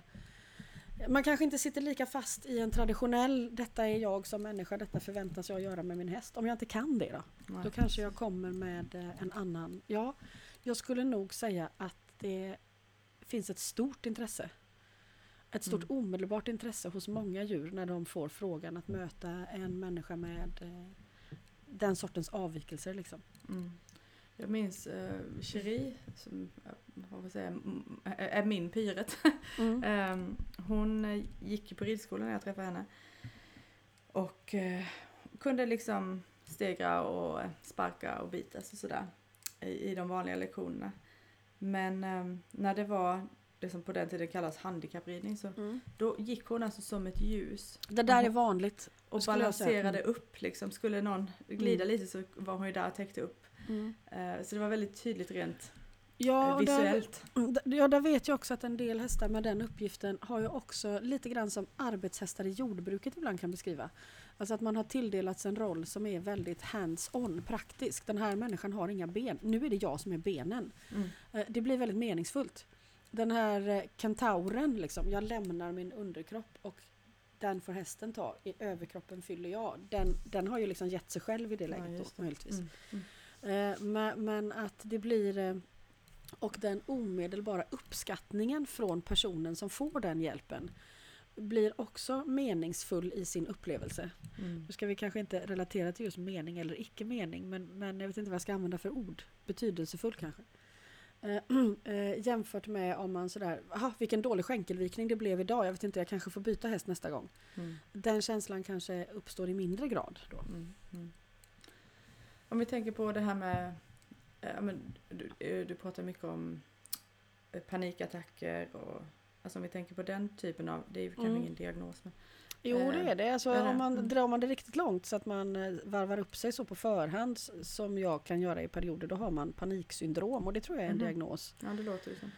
Man kanske inte sitter lika fast i en traditionell, detta är jag som människa, detta förväntas jag göra med min häst. Om jag inte kan det då? Nej. Då kanske jag kommer med eh, en annan. Ja, jag skulle nog säga att det finns ett stort intresse. Ett stort Mm. omedelbart intresse hos många djur när de får frågan att möta en människa med eh, den sortens avvikelser. Liksom. Mm. Jag minns uh, Cherie, som eh, vad säga, är min pyret. Mm. Ehm, hon eh, gick ju på ridskolan när jag träffade henne. Och eh, kunde liksom stegra och eh, sparka och bitas och sådär i, i de vanliga lektionerna. Men ehm, när det var det som på den tiden kallas handikappridning så Mm. då gick hon alltså som ett ljus Det där är vanligt. och balanserade upp liksom. Skulle någon glida Mm. lite så var hon ju där och täckte upp. Mm. Eh, Så det var väldigt tydligt rent Ja, eh, och där, visuellt. ja, där vet jag också att en del hästar med den uppgiften har ju också lite grann som arbetshästar i jordbruket ibland kan beskriva. Alltså att man har tilldelats en roll som är väldigt hands-on, praktisk. Den här människan har inga ben. Nu är det jag som är benen. Mm. Eh, Det blir väldigt meningsfullt. Den här kentauren, liksom, jag lämnar min underkropp och den får hästen ta, i överkroppen fyller jag. Den, den har ju liksom gett sig själv i det Ja, läget just då, möjligtvis. Mm. Mm. Eh, Men, att det blir eh, och den omedelbara uppskattningen från personen som får den hjälpen blir också meningsfull i sin upplevelse. Mm. Nu ska vi kanske inte relatera till just mening eller icke mening men, men jag vet inte vad jag ska använda för ord. Betydelsefull kanske. Eh, eh, jämfört med om man sådär, aha, vilken dålig skänkelvikning det blev idag, jag vet inte, jag kanske får byta häst nästa gång. Mm. Den känslan kanske uppstår i mindre grad då. Mm. Mm. Om vi tänker på det här med, eh, ja, men, du, eh, du pratar mycket om eh, panikattacker och alltså om vi tänker på den typen av, det är ju kanske Mm. ingen diagnos men Jo det Eh, är det. Alltså, är det? Om man, Mm. Drar man det riktigt långt så att man varvar upp sig så på förhand som jag kan göra i perioder då har man paniksyndrom och det tror jag är en Mhm. diagnos. ja det låter det som.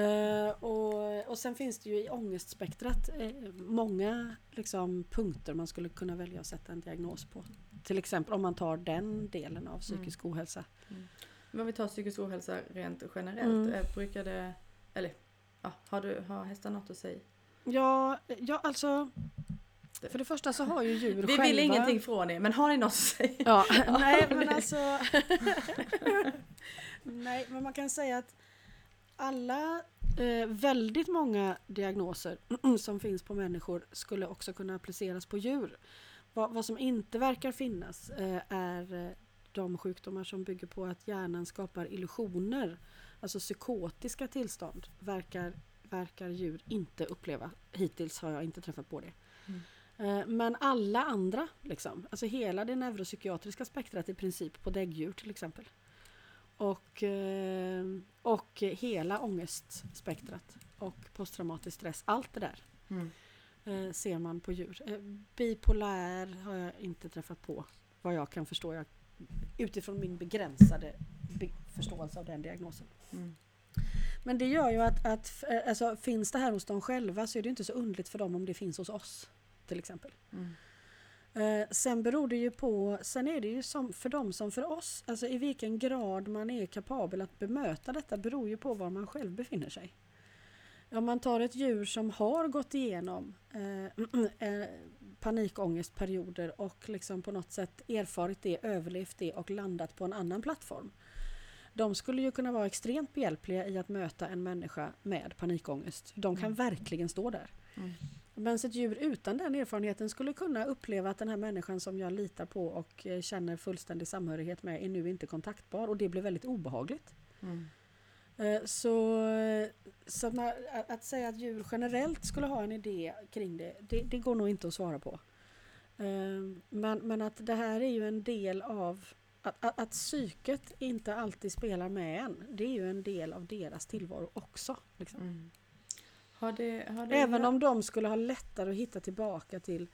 Eh, och, och sen finns det ju i ångestspektrat eh, många liksom, punkter man skulle kunna välja att sätta en diagnos på. Till exempel om man tar den delen av psykisk ohälsa. Men om vi tar psykisk ohälsa rent generellt, Mm. eh, brukar det, eller ja, har, du, har hästar något att säga? Ja, ja, alltså för det första så har ju djur Vi själva... vill ingenting från er, men har ni något att säga? Ja, nej men alltså... nej, men man kan säga att alla, eh, väldigt många diagnoser som finns på människor skulle också kunna appliceras på djur. Vad, vad som inte verkar finnas eh, är eh, de sjukdomar som bygger på att hjärnan skapar illusioner. Alltså psykotiska tillstånd verkar, verkar djur inte uppleva. Hittills har jag inte träffat på det. Eh, Men alla andra, liksom, alltså hela det neuropsykiatriska spektrat i princip på däggdjur till exempel. Och, eh, och hela ångestspektrat och posttraumatisk stress, allt det där Mm. Eh, ser man på djur. Eh, Bipolär har jag inte träffat på vad jag kan förstå jag, utifrån min begränsade be- förståelse av den diagnosen. Mm. Men det gör ju att, att eh, alltså, finns det här hos dem själva så är det inte så underligt för dem om det finns hos oss. Till exempel. Mm. Eh, sen beror det ju på, sen är det ju som för dem som för oss, alltså i vilken grad man är kapabel att bemöta detta beror ju på var man själv befinner sig. Om man tar ett djur som har gått igenom eh, eh, panikångestperioder och liksom på något sätt erfarit det, överlevt det och landat på en annan plattform. De skulle ju kunna vara extremt behjälpliga i att möta en människa med panikångest. De kan Mm. verkligen stå där. Mm. Men ett djur utan den erfarenheten skulle kunna uppleva att den här människan som jag litar på och eh, känner fullständig samhörighet med är nu inte kontaktbar och det blir väldigt obehagligt. Mm. Eh, Så, så att, man, att- att säga att djur generellt skulle ha en idé kring det, det, det går nog inte att svara på. Eh, Men, men att det här är ju en del av att, att, att psyket inte alltid spelar med en, det är ju en del av deras tillvaro också. Liksom. Mm. Har det, har det Även om de skulle ha lättare att hitta tillbaka till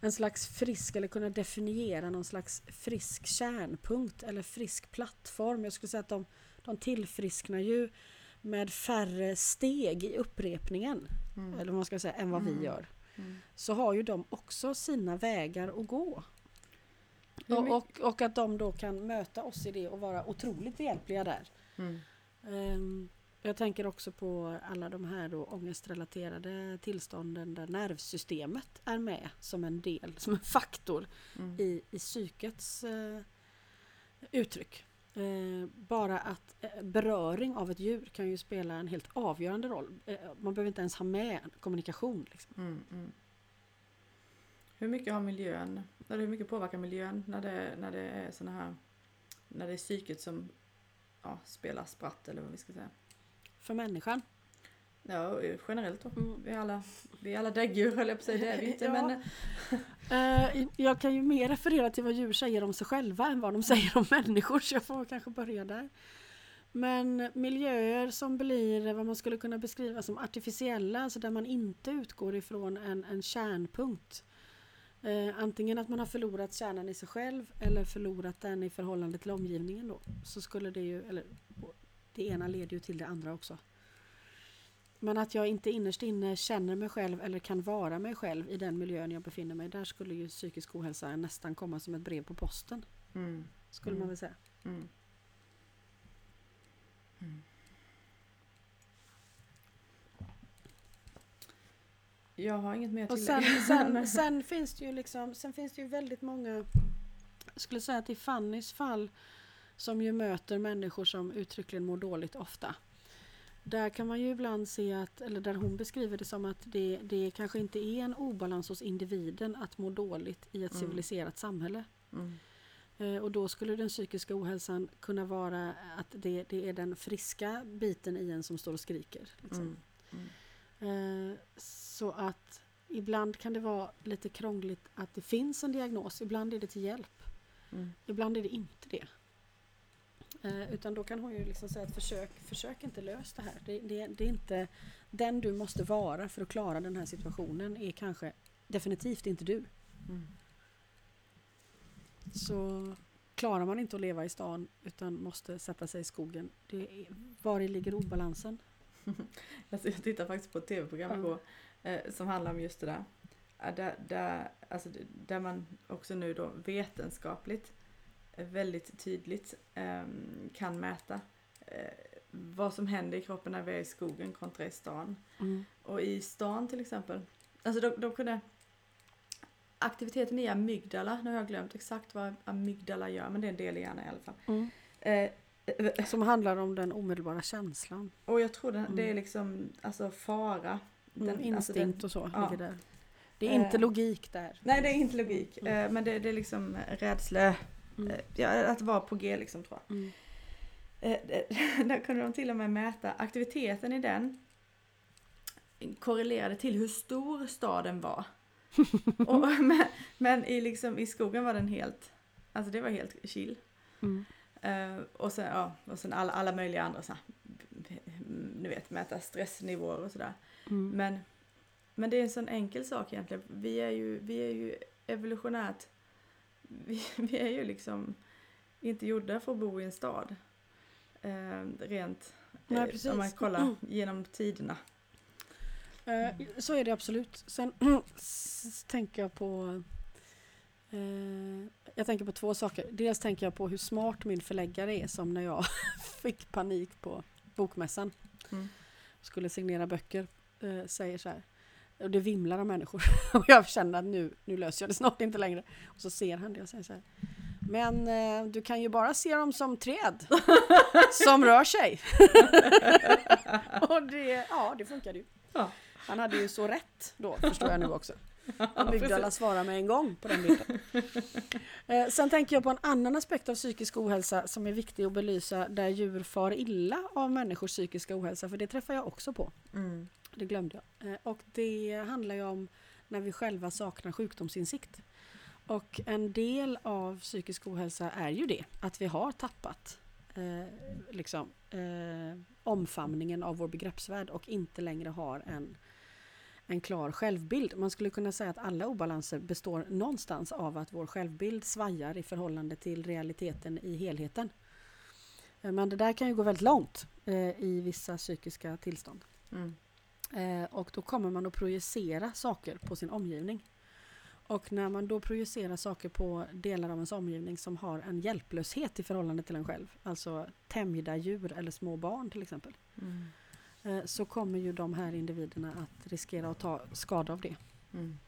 en slags frisk eller kunna definiera någon slags frisk kärnpunkt eller frisk plattform. Jag skulle säga att de, de tillfrisknar ju med färre steg i upprepningen. Mm. Eller vad man ska säga, än vad Mm. vi gör. Mm. Så har ju de också sina vägar att gå. Och, och, och att de då kan möta oss i det och vara otroligt behjälpliga där. Ehm, Jag tänker också på alla de här då ångestrelaterade tillstånden där nervsystemet är med som en del, som en faktor Mm. i, i psykets eh, uttryck. Eh, bara att eh, beröring av ett djur kan ju spela en helt avgörande roll. Eh, man behöver inte ens ha med kommunikation. Liksom. Mm, mm. Hur mycket har miljön, eller hur mycket påverkar miljön när det, när det är såna här, när det är psyket som ja, spelar spratt eller vad vi ska säga? För människan. Ja, generellt. Mm. Vi är alla, vi är alla däggdjur höll jag på att säga, det är vi inte Ja. men Eh, jag kan ju mer referera till vad djur säger om sig själva än vad de säger om människor, så jag får kanske börja där. Men miljöer som blir vad man skulle kunna beskriva som artificiella, alltså där man inte utgår ifrån en, en kärnpunkt. Eh, antingen att man har förlorat kärnan i sig själv eller förlorat den i förhållande till omgivningen då. Så skulle det ju, eller det ena leder ju till det andra också. Men att jag inte innerst inne känner mig själv eller kan vara mig själv i den miljön jag befinner mig där skulle ju psykisk ohälsa nästan komma som ett brev på posten. Mm. Skulle Mm. man väl säga. Mm. Mm. Jag har inget mer att sen, sen, sen finns det ju liksom, sen finns det ju väldigt många, jag skulle säga att i Fannys fall som ju möter människor som uttryckligen mår dåligt ofta. Där kan man ju ibland se att, eller där hon beskriver det som att det, det kanske inte är en obalans hos individen att må dåligt i ett Mm. civiliserat samhälle. Mm. Eh, och då skulle den psykiska ohälsan kunna vara att det, det är den friska biten i en som står och skriker. Liksom. Mm. Mm. Eh, Så att ibland kan det vara lite krångligt att det finns en diagnos. Ibland är det till hjälp. Mm. Ibland är det inte det. Eh, Utan då kan hon ju liksom säga att försök, försök inte lösa det här. Det, det, det är inte den du måste vara för att klara den här situationen är kanske definitivt inte du. Mm. Så klarar man inte att leva i stan utan måste sätta sig i skogen. Det är, var ligger obalansen? Alltså jag tittade faktiskt på ett tv-program igår eh, som handlar om just det där. Där, där, alltså, där man också nu då vetenskapligt väldigt tydligt ehm, kan mäta eh, vad som händer i kroppen när vi är i skogen kontra i stan. Mm. Och i stan till exempel, alltså de, de kunde Aktiviteten i amygdala, nu har jag glömt exakt vad amygdala gör men det är en del i hjärnan i alla fall. Mm. Eh, Som handlar om den omedelbara känslan. och jag tror den, det är Mm. liksom alltså fara. Den, alltså instinkt den- och så ja. ligger där. Det är Eh. inte logik där. Nej det är inte logik, Mm. eh, men det, det är liksom rädsla, Mm. eh, ja, att vara på G liksom tror jag. Mm. Eh, Där kunde de till och med mäta aktiviteten i den korrelerade till hur stor staden var. och, men, men i, liksom, i skogen var den helt, alltså det var helt chill. Mm. Eh, och sen, ja, och sen alla, alla möjliga andra så här, ni vet mäta stressnivåer och sådär. Mm. Men, men det är en sån enkel sak egentligen. Vi är ju, vi är ju evolutionärt, vi, vi är ju liksom inte gjorda för att bo i en stad. Eh, rent, Nej, eh, precis. om man kollar Mm. genom tiderna. Eh, Så är det absolut. Sen tänker jag på eh, jag tänker på två saker. Dels tänker jag på hur smart min förläggare är som när jag fick panik på bokmässan. Mm. Skulle signera böcker. eh, Säger så här. Och det vimlar av människor. Och jag känner att nu, nu löser jag det snart inte längre. Och så ser han det och säger så här. Men eh, du kan ju bara se dem som träd. som rör sig. och det, ja, det funkade ju. Ja. Han hade ju så rätt då, förstår jag nu också. Amygdala precis. svarar med en gång på den bilden. Eh, sen tänker jag på en annan aspekt av psykisk ohälsa som är viktig att belysa där djur far illa av människors psykiska ohälsa, för det träffar jag också på. Mm. Det glömde jag. Eh, och det handlar ju om när vi själva saknar sjukdomsinsikt. Och en del av psykisk ohälsa är ju det, att vi har tappat eh, liksom, eh, omfamningen av vår begreppsvärld och inte längre har en, en klar självbild. Man skulle kunna säga att alla obalanser består någonstans av att vår självbild svajar i förhållande till realiteten i helheten. Eh, men det där kan ju gå väldigt långt eh, i vissa psykiska tillstånd. Mm. Eh, och då kommer man att projicera saker på sin omgivning. Och när man då projicerar saker på delar av ens omgivning som har en hjälplöshet i förhållande till en själv, alltså tämjda djur eller små barn till exempel, Mm. eh, så kommer ju de här individerna att riskera att ta skada av det. Mm.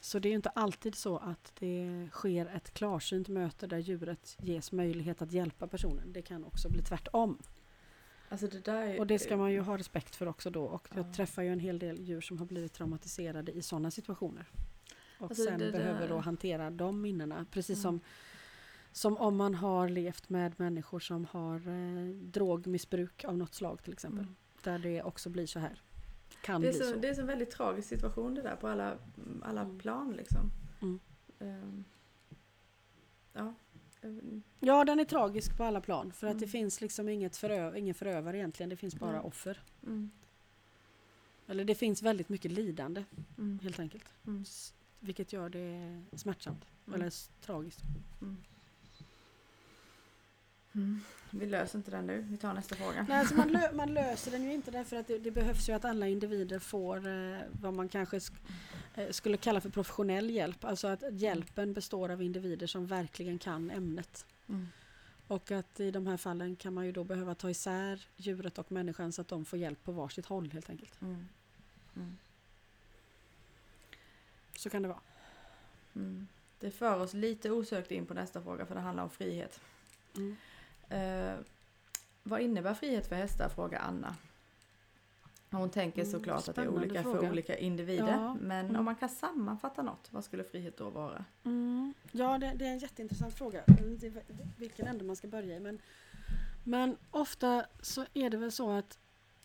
Så det är ju inte alltid så att det sker ett klarsynt möte där djuret ges möjlighet att hjälpa personen. Det kan också bli tvärtom. Alltså det där är, Och det ska man ju ha respekt för också då. Och jag Ja. träffar ju en hel del djur som har blivit traumatiserade i sådana situationer. Och Alltså sen behöver då hantera de minnena. Precis som, som om man har levt med människor som har eh, drogmissbruk av något slag till exempel. Mm. Där det också blir så här. Kan Det är, bli så, så. det är en väldigt tragisk situation det där på alla, alla Mm. plan liksom. Mm. Ehm, ja. Ja, den är tragisk på alla plan. För att det Mm. finns liksom inget förö ingen förövare egentligen. Det finns bara Nej. offer. Mm. Eller det finns väldigt mycket lidande Mm. helt enkelt. Mm. Vilket gör det smärtsamt. Mm. Eller tragiskt. Mm. Vi löser inte den nu, vi tar nästa fråga. Nej, alltså man, lö man löser den ju inte därför att det, det behövs ju att alla individer får eh, vad man kanske sk eh, skulle kalla för professionell hjälp. Alltså att hjälpen består av individer som verkligen kan ämnet. Mm. Och att i de här fallen kan man ju då behöva ta isär djuret och människan så att de får hjälp på varsitt håll helt enkelt. Mm. Mm. Så kan det vara. Mm. Det för oss lite osökt in på nästa fråga för det handlar om frihet. Mm. Eh, vad innebär frihet för hästar? frågar Anna. Hon tänker Mm, såklart att det är olika fråga. för olika individer. Ja, Men mm. om man kan sammanfatta något, vad skulle frihet då vara? Mm. Ja, det, det är en jätteintressant fråga. Vilken ände man ska börja i. Men, men ofta så är det väl så att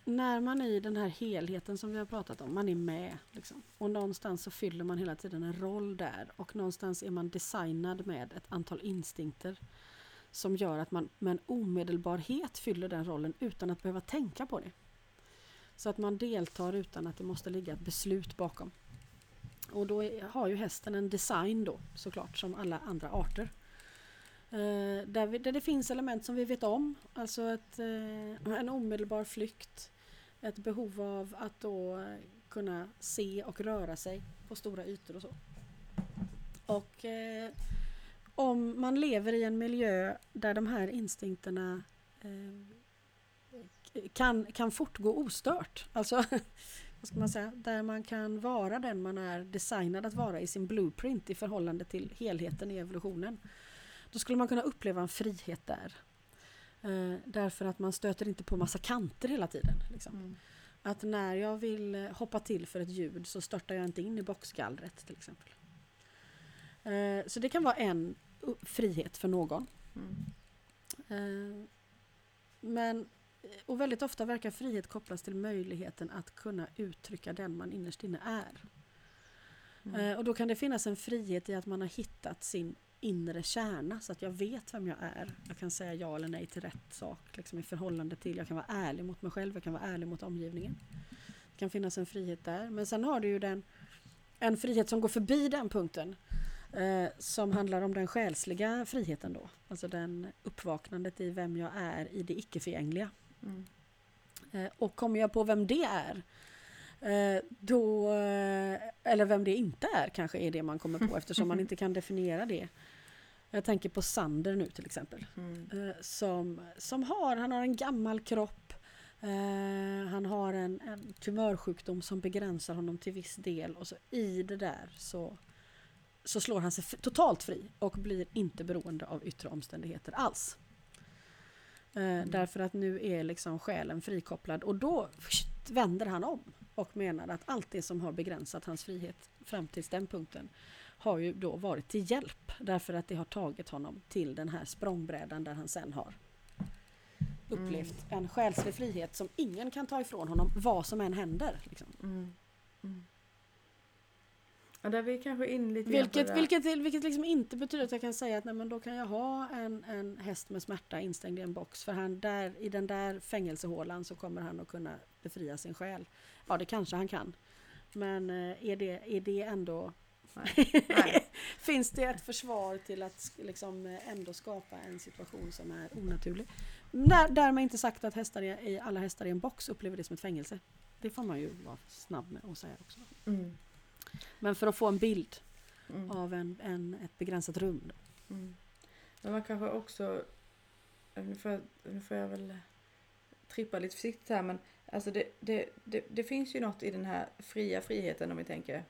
när man är i den här helheten som vi har pratat om, man är med. Liksom, och någonstans så fyller man hela tiden en roll där. Och någonstans är man designad med ett antal instinkter som gör att man med en omedelbarhet fyller den rollen utan att behöva tänka på det. Så att man deltar utan att det måste ligga ett beslut bakom. Och då är, har ju hästen en design då såklart som alla andra arter. Eh, där, vi, där det finns element som vi vet om. Alltså ett, eh, en omedelbar flykt. Ett behov av att då eh, kunna se och röra sig på stora ytor och så. Och eh, om man lever i en miljö där de här instinkterna eh, kan, kan fortgå ostört. Alltså, vad ska man säga? Där man kan vara den man är designad att vara i sin blueprint i förhållande till helheten i evolutionen. Då skulle man kunna uppleva en frihet där. Eh, därför att man stöter inte på massa kanter hela tiden. Liksom. Mm. Att när jag vill hoppa till för ett ljud så störtar jag inte in i boxgallret till exempel. Eh, så det kan vara en frihet för någon. Mm. Eh, Men, och väldigt ofta verkar frihet kopplas till möjligheten att kunna uttrycka den man innerst inne är. Mm. Eh, Och då kan det finnas en frihet i att man har hittat sin inre kärna så att jag vet vem jag är. Jag kan säga ja eller nej till rätt sak liksom i förhållande till, jag kan vara ärlig mot mig själv, jag kan vara ärlig mot omgivningen. Det kan finnas en frihet där. Men sen har du ju den, en frihet som går förbi den punkten. Eh, som handlar om den själsliga friheten då. Alltså den uppvaknandet i vem jag är i det icke-förgängliga. Mm. Eh, och kommer jag på vem det är, eh, då, eh, eller vem det inte är kanske är det man kommer på eftersom man inte kan definiera det. Jag tänker på Sander nu till exempel. Mm. Eh, som, som har, han har en gammal kropp. Eh, han har en, en tumörsjukdom som begränsar honom till viss del och så i det där så, så slår han sig totalt fri och blir inte beroende av yttre omständigheter alls. Eh, Därför att nu är liksom själen frikopplad och då vänder han om och menar att allt det som har begränsat hans frihet fram till den punkten har ju då varit till hjälp därför att det har tagit honom till den här språngbrädan där han sen har upplevt en själslig frihet som ingen kan ta ifrån honom vad som än händer. Liksom. Mm. Och där är vi kanske in lite Vilket, vilket, vilket liksom inte betyder att jag kan säga att nej, men då kan jag ha en, en häst med smärta instängd i en box. För han där, i den där fängelsehålan så kommer han att kunna befria sin själ. Ja, det kanske han kan. Men eh, är det, är det ändå... Nej. Finns det ett försvar till att liksom eh, ändå skapa en situation som är onaturlig? Där, därmed inte sagt att hästar i, i, alla hästar i en box upplever det som ett fängelse. Det får man ju vara snabb med att säga också. Mm. Men för att få en bild Mm. av en, en, ett begränsat rum. Mm. Men man kanske också, nu får, jag, nu får jag väl trippa lite försiktigt här men alltså det, det, det, det finns ju något i den här fria friheten om vi tänker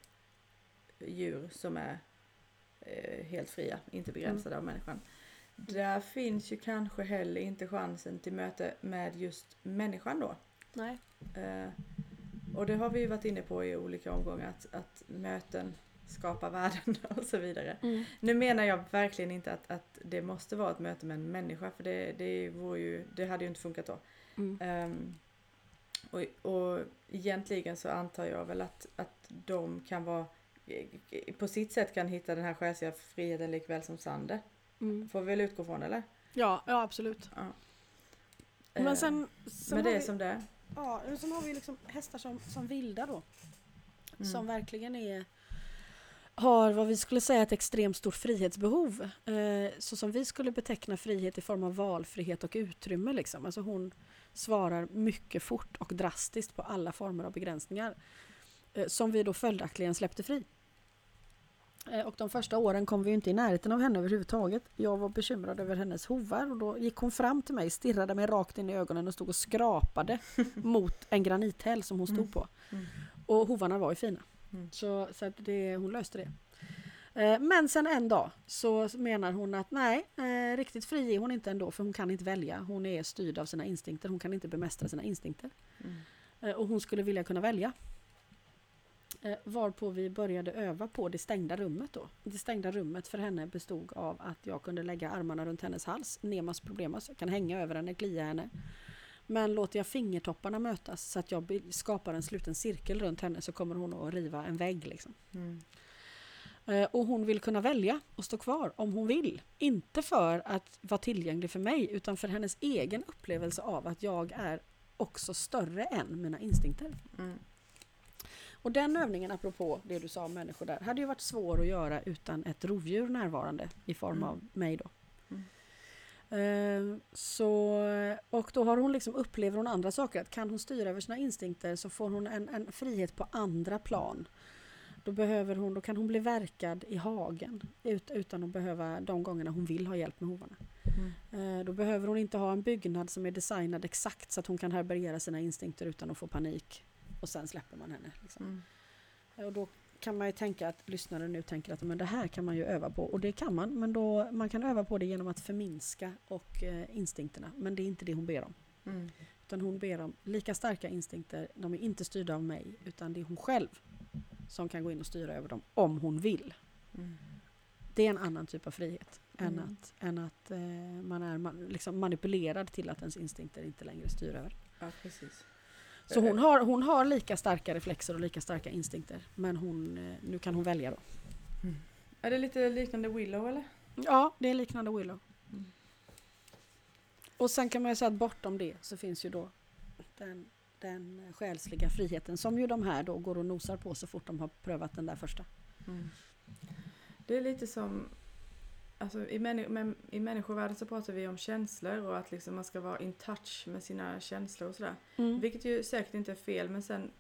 djur som är eh, helt fria, inte begränsade av människan. Där finns ju kanske heller inte chansen till möte med just människan då. Nej. Eh, och det har vi ju varit inne på i olika omgångar att, att möten skapar värden och så vidare. Mm. Nu menar jag verkligen inte att, att det måste vara ett möte med en människa för det, det, vore ju, det hade ju inte funkat då. Mm. Ehm, och, och egentligen så antar jag väl att, att de kan vara på sitt sätt kan hitta den här själsliga friheten likväl som Sander. Mm. Får vi väl utgå från eller? Ja, ja absolut. Ja. Men Ehm, sen, sen, har det vi, som det är. Ja, sen har vi liksom hästar som, som vilda då. Mm. Som verkligen är har vad vi skulle säga ett extremt stort frihetsbehov. Eh, så som vi skulle beteckna frihet i form av valfrihet och utrymme. Liksom. Alltså hon svarar mycket fort och drastiskt på alla former av begränsningar. Eh, som vi då följaktligen släppte fri. Eh, och de första åren kom vi inte i närheten av henne överhuvudtaget. Jag var bekymrad över hennes hovar och då gick hon fram till mig, stirrade mig rakt in i ögonen och stod och skrapade mot en granithäll som hon stod Mm. på. Mm. Och hovarna var ju fina. Mm. Så, så det, hon löste det. Eh, Men sen en dag så menar hon att nej, eh, riktigt fri är hon inte ändå för hon kan inte välja. Hon är styrd av sina instinkter, hon kan inte bemästra sina instinkter. Mm. Och hon skulle vilja kunna välja. Eh, Varpå vi började öva på det stängda rummet då. Det stängda rummet för henne bestod av att jag kunde lägga armarna runt hennes hals, nemas problemas, jag kan hänga över henne, klia henne. Men låter jag fingertopparna mötas så att jag skapar en sluten cirkel runt henne så kommer hon att riva en vägg. Liksom. Mm. Eh, Och hon vill kunna välja och stå kvar om hon vill. Inte för att vara tillgänglig för mig utan för hennes egen upplevelse av att jag är också större än mina instinkter. Mm. Och den övningen, apropå det du sa om människor där, hade ju varit svår att göra utan ett rovdjur närvarande i form Mm. av mig då. Mm. Eh, Så, och då har hon liksom, upplever hon andra saker. Att kan hon styra över sina instinkter så får hon en, en frihet på andra plan. Då, behöver hon, då kan hon bli verkad i hagen ut, utan att behöva de gångerna hon vill ha hjälp med hovarna. Mm. Eh, Då behöver hon inte ha en byggnad som är designad exakt så att hon kan härbärgera sina instinkter utan att få panik. Och sen släpper man henne. Liksom. Mm. Eh, Och då kan man ju tänka att lyssnaren nu tänker att men det här kan man ju öva på. Och det kan man, men då, man kan öva på det genom att förminska och eh, instinkterna. Men det är inte det hon ber om. Mm. Utan hon ber om lika starka instinkter. De är inte styrda av mig, utan det är hon själv som kan gå in och styra över dem om hon vill. Mm. Det är en annan typ av frihet än Mm. att, än att eh, man är man, liksom manipulerad till att ens instinkter inte längre styr över. Ja, precis. Så hon har, hon har lika starka reflexer och lika starka instinkter. Men hon, eh, nu kan hon välja då. Är det lite liknande Willow eller? Ja, det är liknande Willow. Mm. Och sen kan man ju säga att bortom det så finns ju då den, den själsliga friheten som ju de här då går och nosar på så fort de har prövat den där första. Mm. Det är lite som, alltså i, männi- i människovärlden så pratar vi om känslor och att liksom man ska vara in touch med sina känslor och sådär. Mm. Vilket ju säkert inte är fel men sen,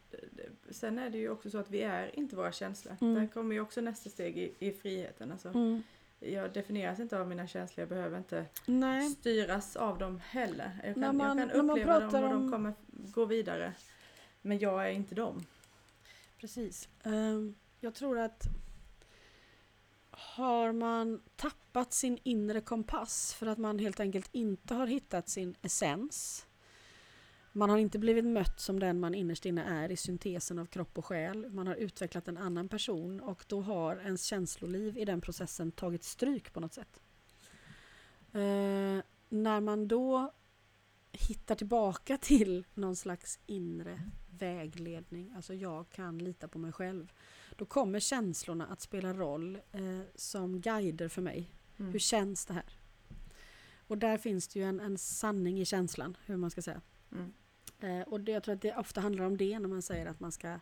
sen är det ju också så att vi är inte våra känslor. Mm. Där kommer ju också nästa steg i, i friheten. Alltså, Mm. Jag definieras inte av mina känslor, jag behöver inte Nej, styras av dem heller. Jag kan, man- jag kan uppleva dem och de om- kommer gå vidare. Men jag är inte dem. precis. Ehm, jag tror att har man tappat sin inre kompass för att man helt enkelt inte har hittat sin essens man har inte blivit mött som den man innerst inne är i syntesen av kropp och själ. Man har utvecklat en annan person och då har ens känsloliv i den processen tagit stryk på något sätt. Eh, när man då hittar tillbaka till någon slags inre vägledning, alltså jag kan lita på mig själv, då kommer känslorna att spela roll eh, som guider för mig. Mm. Hur känns det här? Och där finns det ju en, en sanning i känslan, hur man ska säga. Mm. Eh, och det, jag tror att det ofta handlar om det när man säger att man ska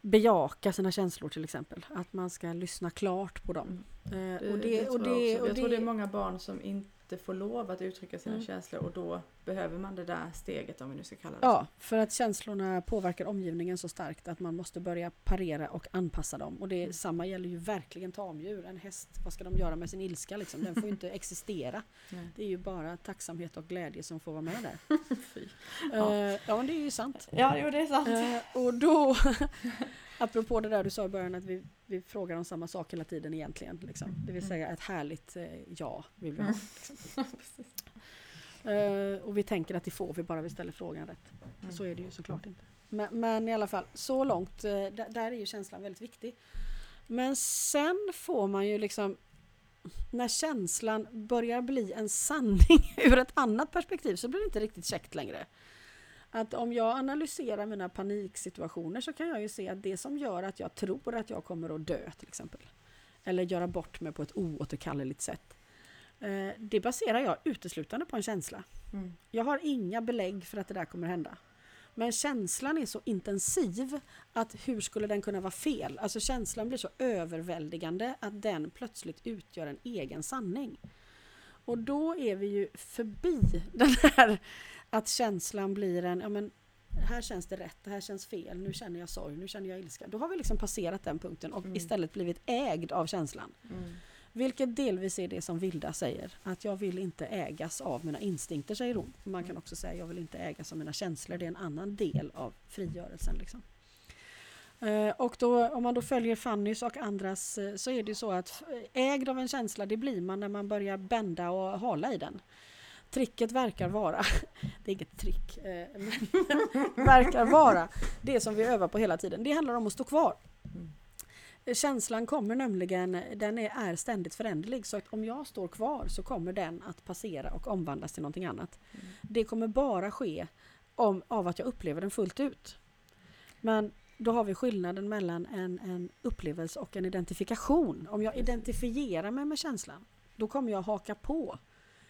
bejaka sina känslor till exempel. Att man ska lyssna klart på dem. Eh, Det, och det, det, och det, och Jag tror det är många barn som inte får lov att uttrycka sina Mm. känslor och då behöver man det där steget om vi nu ska kalla det Ja, för att känslorna påverkar omgivningen så starkt att man måste börja parera och anpassa dem. Och det Mm. samma gäller ju verkligen tamdjur. En häst, vad ska de göra med sin ilska liksom? Den får ju inte existera. Nej. Det är ju bara tacksamhet och glädje som får vara med där. Fy. ja. ja, men det är ju sant. Ja, jo det är sant. Eh, och då, apropå det där du sa i början att vi, vi frågar om samma sak hela tiden egentligen. Liksom. Det vill Mm. säga ett härligt eh, ja vill vi ha. Eh, och vi tänker att det får vi bara vi ställer frågan rätt. Mm. Så är det ju såklart inte. Men, men i alla fall, så långt, eh, där, där är ju känslan väldigt viktig. Men sen får man ju liksom när känslan börjar bli en sanning ur ett annat perspektiv så blir det inte riktigt käckt längre. Att om jag analyserar mina paniksituationer så kan jag ju se att det som gör att jag tror att jag kommer att dö till exempel. Eller göra bort mig på ett oåterkalleligt sätt. eh, Det baserar jag uteslutande på en känsla. Mm. Jag har inga belägg för att det där kommer hända. Men känslan är så intensiv att hur skulle den kunna vara fel? Alltså känslan blir så överväldigande att den plötsligt utgör en egen sanning. Och då är vi ju förbi den här att känslan blir en, ja men här känns det rätt, det här känns fel, nu känner jag sorg, nu känner jag ilska. Då har vi liksom passerat den punkten och Mm. istället blivit ägd av känslan. Mm. Vilket delvis är det som Vilda säger, att jag vill inte ägas av mina instinkter, säger hon. Man kan också säga jag vill inte ägas av mina känslor, det är en annan del av frigörelsen. Liksom. Eh, Och då, om man då följer Fannys och andras eh, så är det så att eh, ägd av en känsla det blir man när man börjar bända och hala i den. Tricket verkar vara, det är inget trick, eh, men verkar vara det som vi övar på hela tiden. Det handlar om att stå kvar. Mm. Känslan kommer nämligen, den är, är ständigt föränderlig så att om jag står kvar så kommer den att passera och omvandlas till någonting annat. Mm. Det kommer bara ske om, av att jag upplever den fullt ut. Men då har vi skillnaden mellan en, en upplevelse och en identifikation. Om jag identifierar mig med känslan, då kommer jag haka på.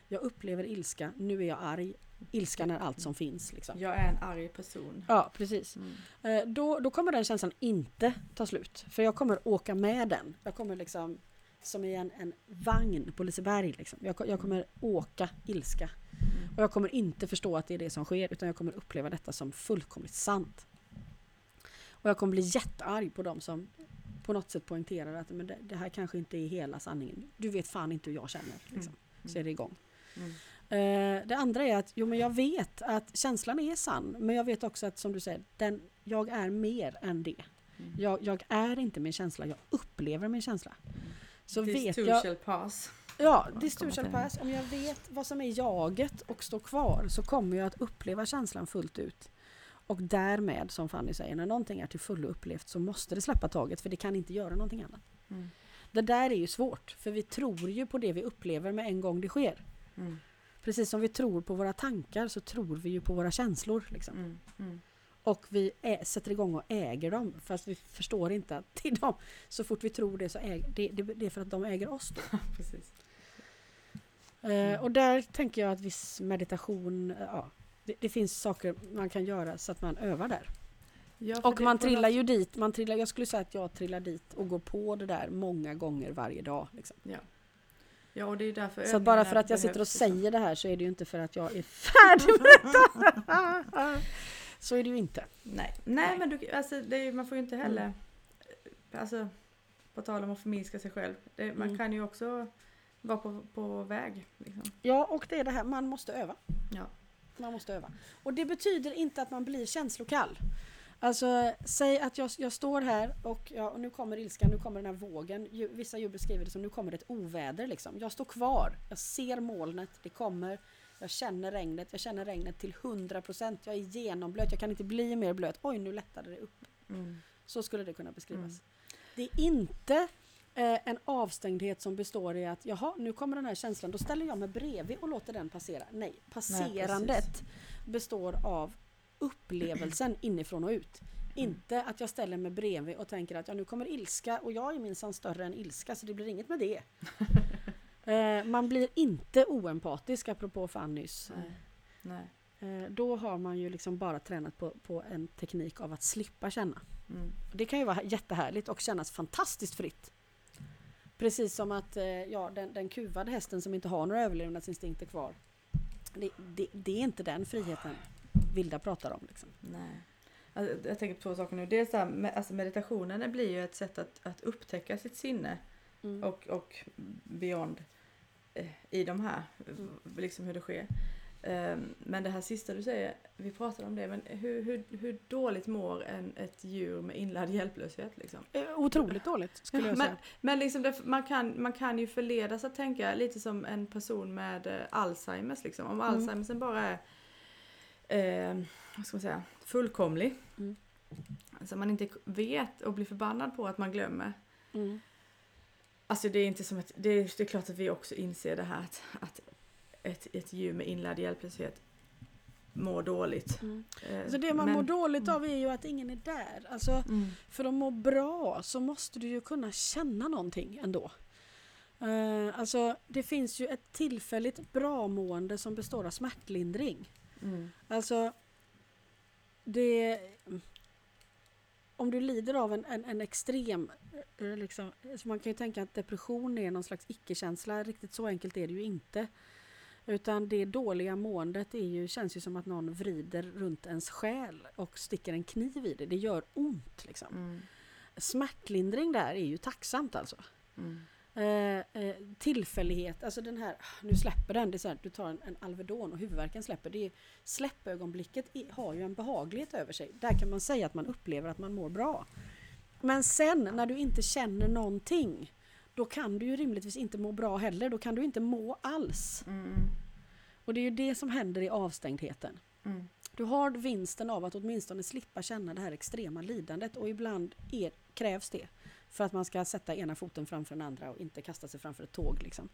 Jag upplever ilska, nu är jag arg. Ilskan är allt som finns. Liksom. Jag är en arg person. Ja, precis. Mm. Eh, Då, då kommer den känslan inte ta slut. För jag kommer åka med den. Jag kommer liksom som i en, en vagn på Liseberg. Liksom. Jag, jag kommer åka ilska. Mm. Och jag kommer inte förstå att det är det som sker utan jag kommer uppleva detta som fullkomligt sant. Och jag kommer bli jättearg på dem som på något sätt poängterar att men det, det här kanske inte är hela sanningen. Du vet fan inte hur jag känner. Liksom. Mm. Så är det igång. Mm. Det andra är att jo, men jag vet att känslan är sann men jag vet också att som du säger, den, jag är mer än det. Mm. Jag, jag är inte min känsla, jag upplever min känsla. Så This vet jag, shall pass. ja, this too shall pass. Om jag vet vad som är jaget och står kvar så kommer jag att uppleva känslan fullt ut. Och därmed, som Fanny säger, när någonting är till fullo upplevt så måste det släppa taget för det kan inte göra någonting annat. Mm. Det där är ju svårt för vi tror ju på det vi upplever med en gång det sker. Mm. Precis som vi tror på våra tankar så tror vi ju på våra känslor. Liksom. Mm. Mm. Och vi ä- sätter igång och äger dem fast vi förstår inte att det är dem. Så fort vi tror det så äger det, det, det är för att de äger oss då. Precis. Eh, och där tänker jag att viss meditation, eh, ja, det, det finns saker man kan göra så att man övar där. Ja, Och man trillar något- ju dit, man trillar, jag skulle säga att jag trillar dit och går på det där många gånger varje dag. Liksom. Ja, och det är därför Så bara för att jag sitter och liksom. säger det här så är det ju inte för att jag är färdig med detta. Så är det ju inte. Nej, nej men du, alltså, är, man får ju inte heller... Mm. Alltså, på tal om att förminska sig själv. Det, man Mm. kan ju också vara på, på väg. Liksom. Ja, och det är det här, man måste öva. Ja. Man måste öva. Och det betyder inte att man blir känslokall. Alltså, säg att jag, jag står här och, ja, och nu kommer ilskan, nu kommer den här vågen. Ju, vissa djur beskriver det som nu kommer det ett oväder. Liksom. Jag står kvar, jag ser molnet, det kommer. Jag känner regnet, jag känner regnet till 100%. Jag är genomblöt, jag kan inte bli mer blöt. Oj, nu lättade det upp. Mm. Så skulle det kunna beskrivas. Mm. Det är inte eh, en avstängdhet som består i att jaha, nu kommer den här känslan, då ställer jag mig bredvid och låter den passera. Nej, passerandet består av upplevelsen inifrån och ut. Inte att jag ställer mig bredvid och tänker att ja, nu kommer ilska och jag är minsann större än ilska så det blir inget med det. eh, man blir inte oempatisk apropå Fannys. Nej. Nej. Eh, då har man ju liksom bara tränat på, på en teknik av att slippa känna. Mm. Det kan ju vara jättehärligt och kännas fantastiskt fritt. Precis som att eh, ja, den, den kuvade hästen som inte har några överlevnadsinstinkter kvar. Det, det, det är inte den friheten Vilda pratar om. Liksom. Nej. Alltså, jag tänker på två saker nu. Dels det här, alltså meditationen blir ju ett sätt att, att upptäcka sitt sinne Mm. och, och beyond eh, i de här, Mm. liksom hur det sker. Ehm, men det här sista du säger, vi pratade om det, men hur, hur, hur dåligt mår en, ett djur med inlärd hjälplöshet? Liksom? Eh, Otroligt dåligt skulle jag men, säga. men liksom det, man, kan, man kan ju förledas att tänka lite som en person med eh, Alzheimers. Liksom. Om Mm. Alzheimers bara är eh, vad ska man säga, fullkomlig. Mm. Alltså man inte vet och blir förbannad på att man glömmer. Mm. Alltså det är inte som ett, det är, det är klart att vi också inser det här att, att ett, ett djur med inlärd hjälplöshet mår dåligt. Mm. Eh, Så det man men- mår dåligt av är ju att ingen är där. Alltså, Mm. För att må bra så måste du ju kunna känna någonting ändå. Eh, alltså det finns ju ett tillfälligt bra mående som består av smärtlindring. Mm. Alltså det, om du lider av en, en, en extrem, eh, liksom, så man kan ju tänka att depression är någon slags icke-känsla, riktigt så enkelt är det ju inte. Utan det dåliga måendet är ju, känns ju som att någon vrider runt ens själ och sticker en kniv i det. Det gör ont liksom. Mm. Smärtlindring där är ju tacksamt alltså. Mm. Eh, eh, tillfällighet, alltså den här, nu släpper den, det är så här, du tar en, en Alvedon och huvudvärken släpper. Det är, släppögonblicket i, har ju en behaglighet över sig. Där kan man säga att man upplever att man mår bra. Men sen när du inte känner någonting, då kan du ju rimligtvis inte må bra heller. Då kan du inte må alls. Mm. Och det är ju det som händer i avstängdheten. Mm. Du har vinsten av att åtminstone slippa känna det här extrema lidandet och ibland är, krävs det för att man ska sätta ena foten framför den andra och inte kasta sig framför ett tåg. Liksom.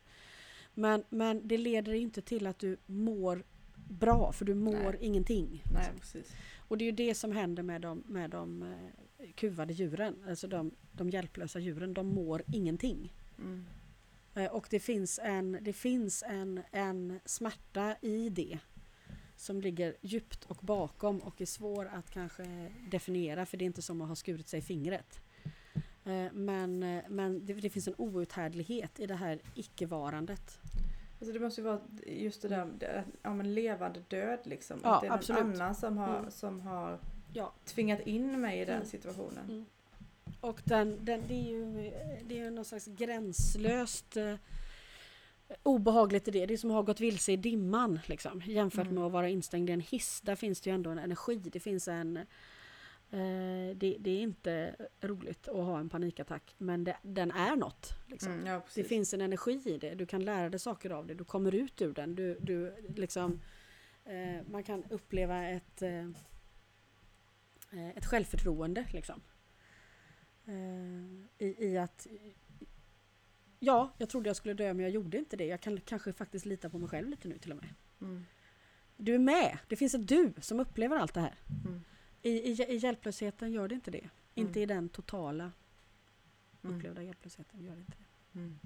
Men, men det leder inte till att du mår bra för du mår Nej. ingenting. Nej, liksom. precis. Och det är ju det som händer med de, med de eh, kuvade djuren, alltså de, de hjälplösa djuren. De mår ingenting. Mm. Eh, Och det finns, en, det finns en, en smärta i det som ligger djupt och bakom och är svår att kanske definiera för det är inte som att ha skurit sig i fingret. Eh, Men, eh, men det, det finns en outhärdlighet i det här icke-varandet. Alltså det måste ju vara just det där, ja men levande död liksom. Ja, att det är någon absolut. annan som har, Mm. som har Ja. tvingat in mig i den Mm. situationen. Mm. Och den, den, det är ju det är någon slags gränslöst eh, obehagligt i det. Det är som att ha gått vilse i dimman liksom, jämfört Mm. med att vara instängd i en hiss. Där finns det ju ändå en energi. Det finns en... Eh, det, det är inte roligt att ha en panikattack men det, den är något. Liksom. Mm, ja, Det finns en energi i det. Du kan lära dig saker av det. Du kommer ut ur den. Du, du liksom, eh, man kan uppleva ett, eh, ett självförtroende. Liksom. Eh, i, I att Ja, jag trodde jag skulle dö men jag gjorde inte det. Jag kan kanske faktiskt lita på mig själv lite nu till och med. Mm. Du är med. Det finns ett du som upplever allt det här. Mm. I, i, i hjälplösheten gör det inte det. Inte i den totala Mm. upplevda hjälplösheten. Gör det inte det. Mm.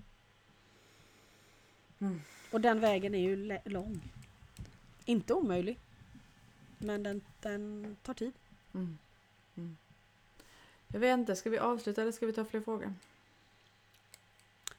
Mm. Och den vägen är ju lång. Inte omöjlig. Men den, den tar tid. Mm. Mm. Jag vet inte, ska vi avsluta eller ska vi ta fler frågor?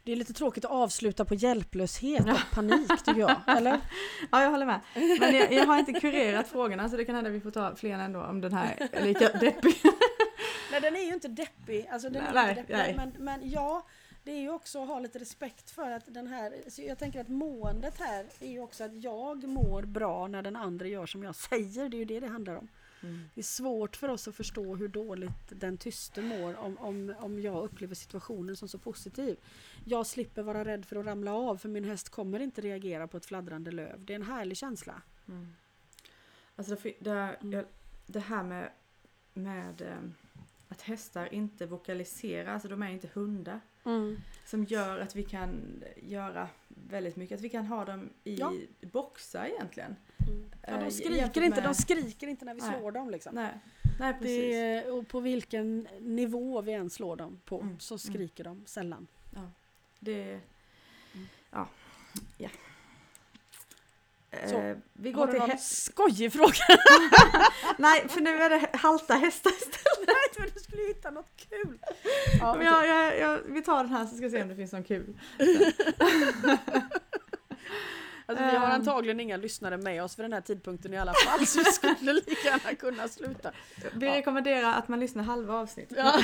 Det är lite tråkigt att avsluta på hjälplöshet och panik tycker jag. Eller? Ja, jag håller med. Men jag, jag har inte kurerat frågorna så det kan hända att vi får ta fler ändå om den här är lika deppig. Nej den är ju inte deppig. Alltså, den är Nej, inte deppig. nej. Men, men ja, det är ju också att ha lite respekt för att den här... Så jag tänker att måendet här är ju också att jag mår bra när den andra gör som jag säger. Det är ju det det handlar om. Mm. Det är svårt för oss att förstå hur dåligt den tyste mår om, om, om jag upplever situationen som så positiv. Jag slipper vara rädd för att ramla av för min häst kommer inte reagera på ett fladdrande löv. Det är en härlig känsla. Mm. Alltså det, det, här- Mm. det här med, med ehm, att hästar inte vokaliserar, alltså de är inte hundar. Som gör att vi kan göra väldigt mycket. Att vi kan ha dem i Ja. boxar egentligen. Ja, Eh, de skriker jämfört inte, de skriker inte när vi Nej. slår dem. Liksom. Nej, nej precis. Det och på vilken nivå vi än slår dem på Mm, så skriker de sällan. Det, Mm. ja. ja. Så, Eh, vi Har går till häst. skojig fråga? Nej, för nu är det halta hästar istället. Nej, men du skulle ju hitta något kul. Ja, Men jag, jag, jag, vi tar den här så ska vi se om det finns någon kul. Alltså, vi har Ehm. antagligen inga lyssnare med oss vid den här tidpunkten i alla fall så vi skulle lika gärna kunna sluta. Vi Ja. rekommenderar att man lyssnar halva avsnittet. Ja.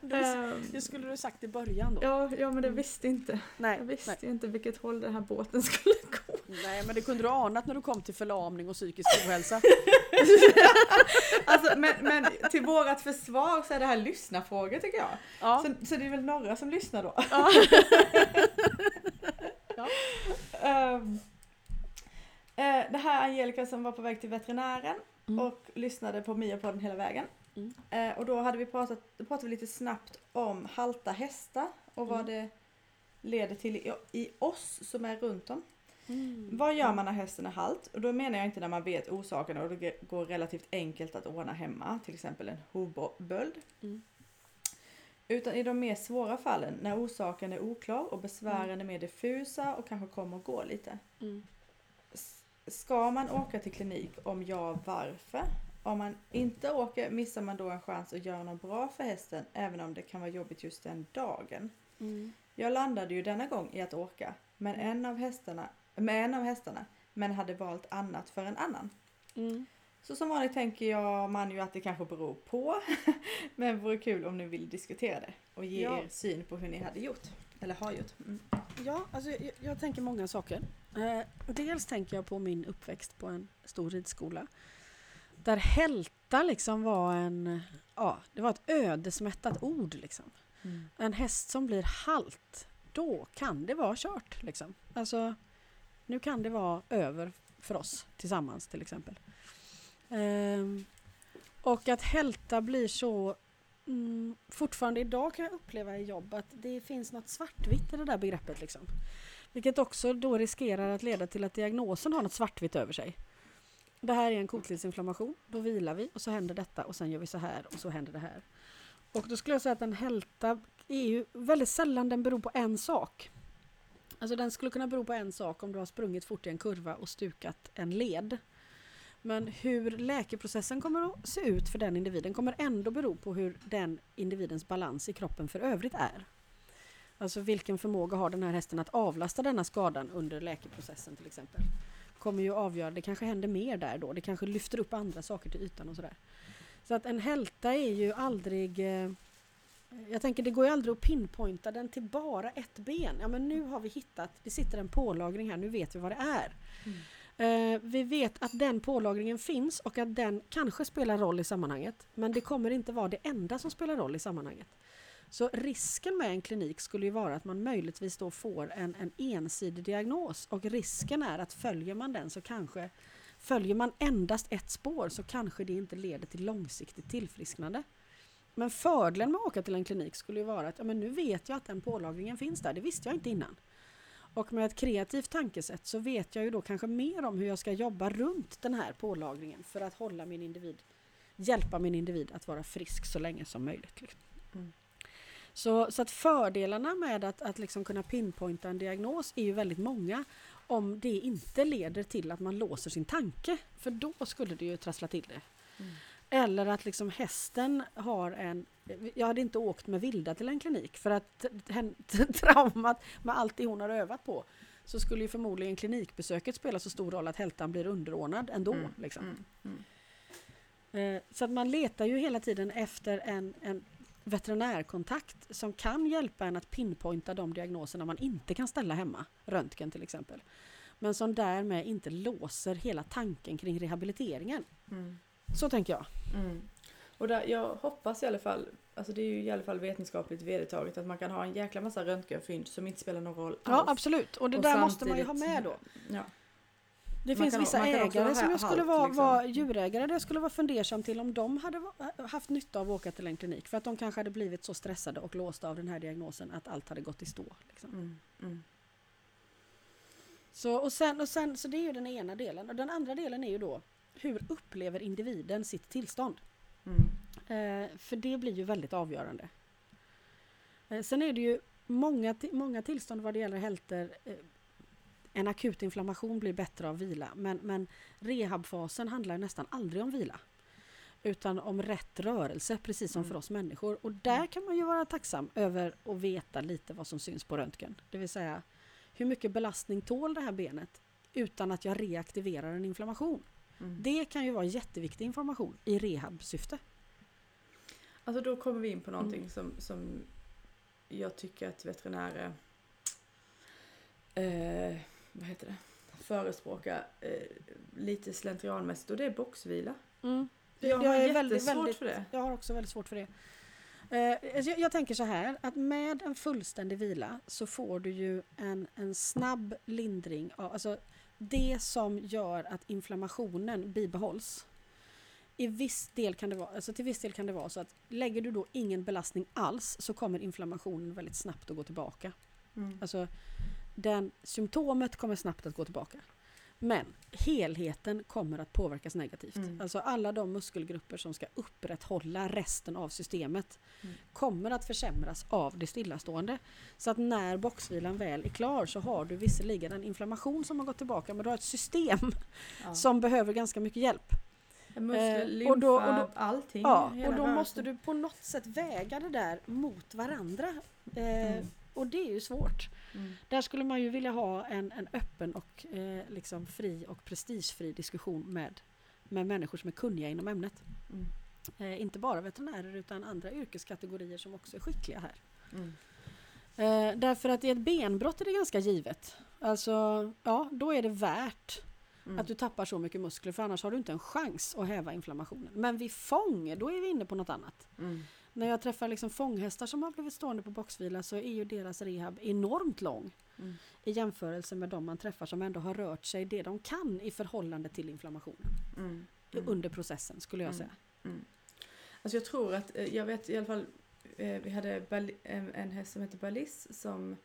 det, Ehm, det skulle du sagt i början då. ja, ja, men det visste inte. Nej, Jag visste nej. inte vilket håll den här båten skulle gå. nej, men det kunde du anat när du kom till förlamning och psykisk ohälsa. Alltså, men, men till vårat försvar så är det här lyssnarfrågor tycker jag. Ja. Så, så det är väl några som lyssnar då. Ja. Ja. Eh, det här är Angelica som var på väg till veterinären Mm. och lyssnade på Mia-podden hela vägen. Mm. Eh, och då hade vi pratat, då pratade vi lite snabbt om halta hästar och vad Mm. det leder till i, i oss som är runt om. Mm. Vad gör man när hästen är halt? Och då menar jag inte när man vet orsaken och det går relativt enkelt att ordna hemma, till exempel en hovböld. Mm. Utan i de mer svåra fallen när orsaken är oklar och besvären är mer diffusa och kanske kommer och går lite. Mm. Ska man åka till klinik? Om ja, varför? Om man inte åker missar man då en chans att göra något bra för hästen även om det kan vara jobbigt just den dagen. Mm. Jag landade ju denna gång i att åka men en av hästarna, med en av hästarna men hade valt annat för en annan. Mm. Så som vanligt tänker jag man ju att det kanske beror på. men vore kul om ni vill diskutera det och ge Ja. er syn på hur ni hade gjort. Eller har gjort. Mm. Ja, alltså jag, jag tänker många saker. Eh, dels tänker jag på min uppväxt på en stor ridskola. Där hälta liksom var en, ja, det var ett ödesmättat ord liksom. Mm. En häst som blir halt, då kan det vara kört liksom. Alltså, nu kan det vara över för oss tillsammans till exempel. Ehm, och att hälta blir så Mm, fortfarande idag kan jag uppleva i jobb att det finns något svartvitt i det där begreppet. Liksom. Vilket också då riskerar att leda till att diagnosen har något svartvitt över sig. Det här är en kotledsinflammation, då vilar vi och så händer detta och sen gör vi så här och så händer det här. Och då skulle jag säga att en hälta är ju väldigt sällan den beror på en sak. Alltså den skulle kunna bero på en sak om du har sprungit fort i en kurva och stukat en led. Men hur läkeprocessen kommer att se ut för den individen kommer ändå bero på hur den individens balans i kroppen för övrigt är. Alltså vilken förmåga har den här hästen att avlasta denna skadan under läkeprocessen till exempel. Kommer ju avgöra, det kanske händer mer där då, det kanske lyfter upp andra saker till ytan och sådär. Så att en hälta är ju aldrig eh, jag tänker det går ju aldrig att pinpointa den till bara ett ben. Ja men nu har vi hittat, det sitter en pålagring här, nu vet vi vad det är. Eh, vi vet att den pålagringen finns och att den kanske spelar roll i sammanhanget. Men det kommer inte vara det enda som spelar roll i sammanhanget. Så risken med en klinik skulle ju vara att man möjligtvis då får en, en ensidig diagnos och risken är att följer man den så kanske följer man endast ett spår så kanske det inte leder till långsiktigt tillfrisknande. Men fördelen med att åka till en klinik skulle ju vara att ja, men nu vet jag att den pålagringen finns där, det visste jag inte innan. Och med ett kreativt tankesätt så vet jag ju då kanske mer om hur jag ska jobba runt den här pålagringen för att hålla min individ, hjälpa min individ att vara frisk så länge som möjligt. Liksom. Så, så att fördelarna med att, att liksom kunna pinpointa en diagnos är ju väldigt många om det inte leder till att man låser sin tanke. För då skulle det ju trassla till det. Mm. Eller att liksom hästen har en... Jag hade inte åkt med Vilda till en klinik för att traumat med allt det hon har övat på så skulle ju förmodligen klinikbesöket spela så stor roll att hältan blir underordnad ändå. Mm, Liksom. Mm. Mm. Eh, Så att man letar ju hela tiden efter en, en veterinärkontakt som kan hjälpa en att pinpointa de diagnoserna man inte kan ställa hemma, röntgen till exempel. Men som därmed inte låser hela tanken kring rehabiliteringen. Mm. Så tänker jag. Mm. Och där, jag hoppas i alla fall, alltså det är ju i alla fall vetenskapligt vedertaget att man kan ha en jäkla massa röntgenfynd som inte spelar någon roll alls. Ja absolut, och det Och där måste man ju ha med då. Ja. Det Man finns kan- vissa ägare som jag skulle vara, liksom. vara djurägare där jag skulle vara fundersam till om de hade haft nytta av att åka till en klinik. För att de kanske hade blivit så stressade och låsta av den här diagnosen att allt hade gått i stå. Liksom. Mm. Mm. Så, och sen, och sen, så det är ju den ena delen. Och den andra delen är ju då hur upplever individen sitt tillstånd? Mm. Eh, för det blir ju väldigt avgörande. Eh, sen är det ju många, många tillstånd vad det gäller hälter. Eh, en akut inflammation blir bättre av vila men, men rehabfasen handlar nästan aldrig om vila. Utan om rätt rörelse precis som Mm. för oss människor. Och där kan man ju vara tacksam över att veta lite vad som syns på röntgen. Det vill säga hur mycket belastning tål det här benet utan att jag reaktiverar en inflammation. Mm. Det kan ju vara jätteviktig information i rehabsyfte. Alltså då kommer vi in på någonting Mm. som, som jag tycker att veterinärer eh, vad heter det? förespråkar eh, lite slentrianmässigt och det är boxvila. Mm. Jag, Jag har är väldigt, väldigt- för det. Jag har också väldigt svårt för det. Eh, alltså jag, jag tänker så här att med en fullständig vila så får du ju en, en snabb lindring av alltså det som gör att inflammationen bibehålls. I viss del kan det vara, alltså till viss del kan det vara så att lägger du då ingen belastning alls så kommer inflammationen väldigt snabbt att gå tillbaka. Mm. Alltså den, symptomet kommer snabbt att gå tillbaka. Men helheten kommer att påverkas negativt. Mm. Alltså alla de muskelgrupper som ska upprätthålla resten av systemet Mm. kommer att försämras av det stillastående. Så att när boxvilan väl är klar så har du visserligen en inflammation som har gått tillbaka men du har ett system Ja. som behöver ganska mycket hjälp. Eh, lymfa, och då- och då- allting. Ja, och då rörelsen. måste du på något sätt väga det där mot varandra. Eh, Mm. Och det är ju svårt. Mm. Där skulle man ju vilja ha en, en öppen och eh, liksom fri och prestigefri diskussion med, med människor som är kunniga inom ämnet. Mm. Eh, inte bara veterinärer utan andra yrkeskategorier som också är skickliga här. Mm. Eh, därför att i ett benbrott är det ganska givet. Alltså, ja, då är det värt Mm. att du tappar så mycket muskler för annars har du inte en chans att häva inflammationen. Men vid fång, då är vi inne på något annat. Mm. När jag träffar liksom fånghästar som har blivit stående på boxvila så är ju deras rehab enormt lång Mm. i jämförelse med de man träffar som ändå har rört sig det de kan i förhållande till inflammationen Mm. Mm. under processen skulle jag Mm. säga. Alltså jag tror att, eh, jag vet i alla fall, eh, vi hade en, häst som heter Balis som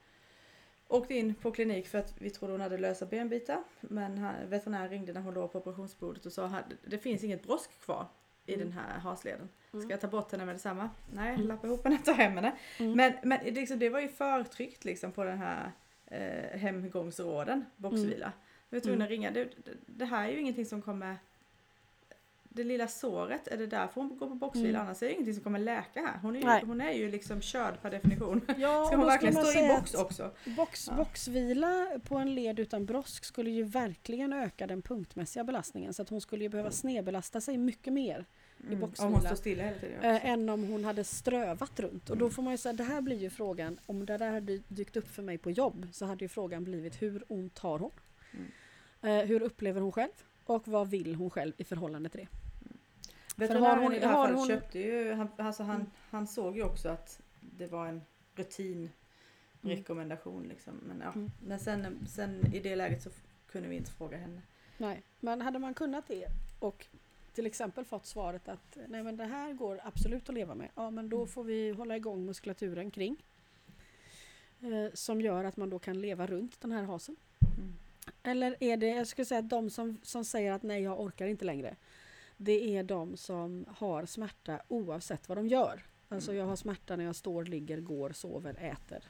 åkte in på klinik för att vi trodde hon hade lösa benbitar. Men veterinären ringde när hon låg på operationsbordet och sa att det finns inget brosk kvar i Mm. den här hasleden. Mm. Ska jag ta bort henne med detsamma? Nej, Mm. lappa ihop henne ta hem henne. Mm. Men, men det liksom, det var ju förtryckt liksom på den här eh, hemgångsråden, boxvila. Vi var tvungna att ringa. Det, det, det här är ju ingenting som kommer det lilla såret, är det därför hon går på boxvila? Mm. Annars är det ingenting som kommer läka här. Hon är ju, Nej. hon är ju liksom körd per definition. Ja, Ska hon verkligen stå i box också? Box, Ja. Boxvila på en led utan brosk skulle ju verkligen öka den punktmässiga belastningen så att hon skulle ju behöva snedbelasta sig mycket mer Mm. Om boxvila. hon står stilla hela tiden. eh, än om hon hade strövat runt. Och då Mm. får man ju säga, det här blir ju frågan, om det där hade dykt upp för mig på jobb så hade ju frågan blivit hur ont har hon? Mm. Eh, hur upplever hon själv? Och vad vill hon själv i förhållande till det? Veterinären har hon- i det här fallet hon- köpte ju, han, alltså han, Mm. han såg ju också att det var en rutinrekommendation liksom. Men, ja. Mm. Men sen, sen i det läget så kunde vi inte fråga henne. Nej, men hade man kunnat det och till exempel fått svaret att nej men det här går absolut att leva med. Ja men då Mm. får vi hålla igång muskulaturen kring. Eh, som gör att man då kan leva runt den här hasen. Mm. Eller är det, jag skulle säga att de som, som säger att nej jag orkar inte längre. Det är de som har smärta oavsett vad de gör. Alltså jag har smärta när jag står, ligger, går, sover, äter,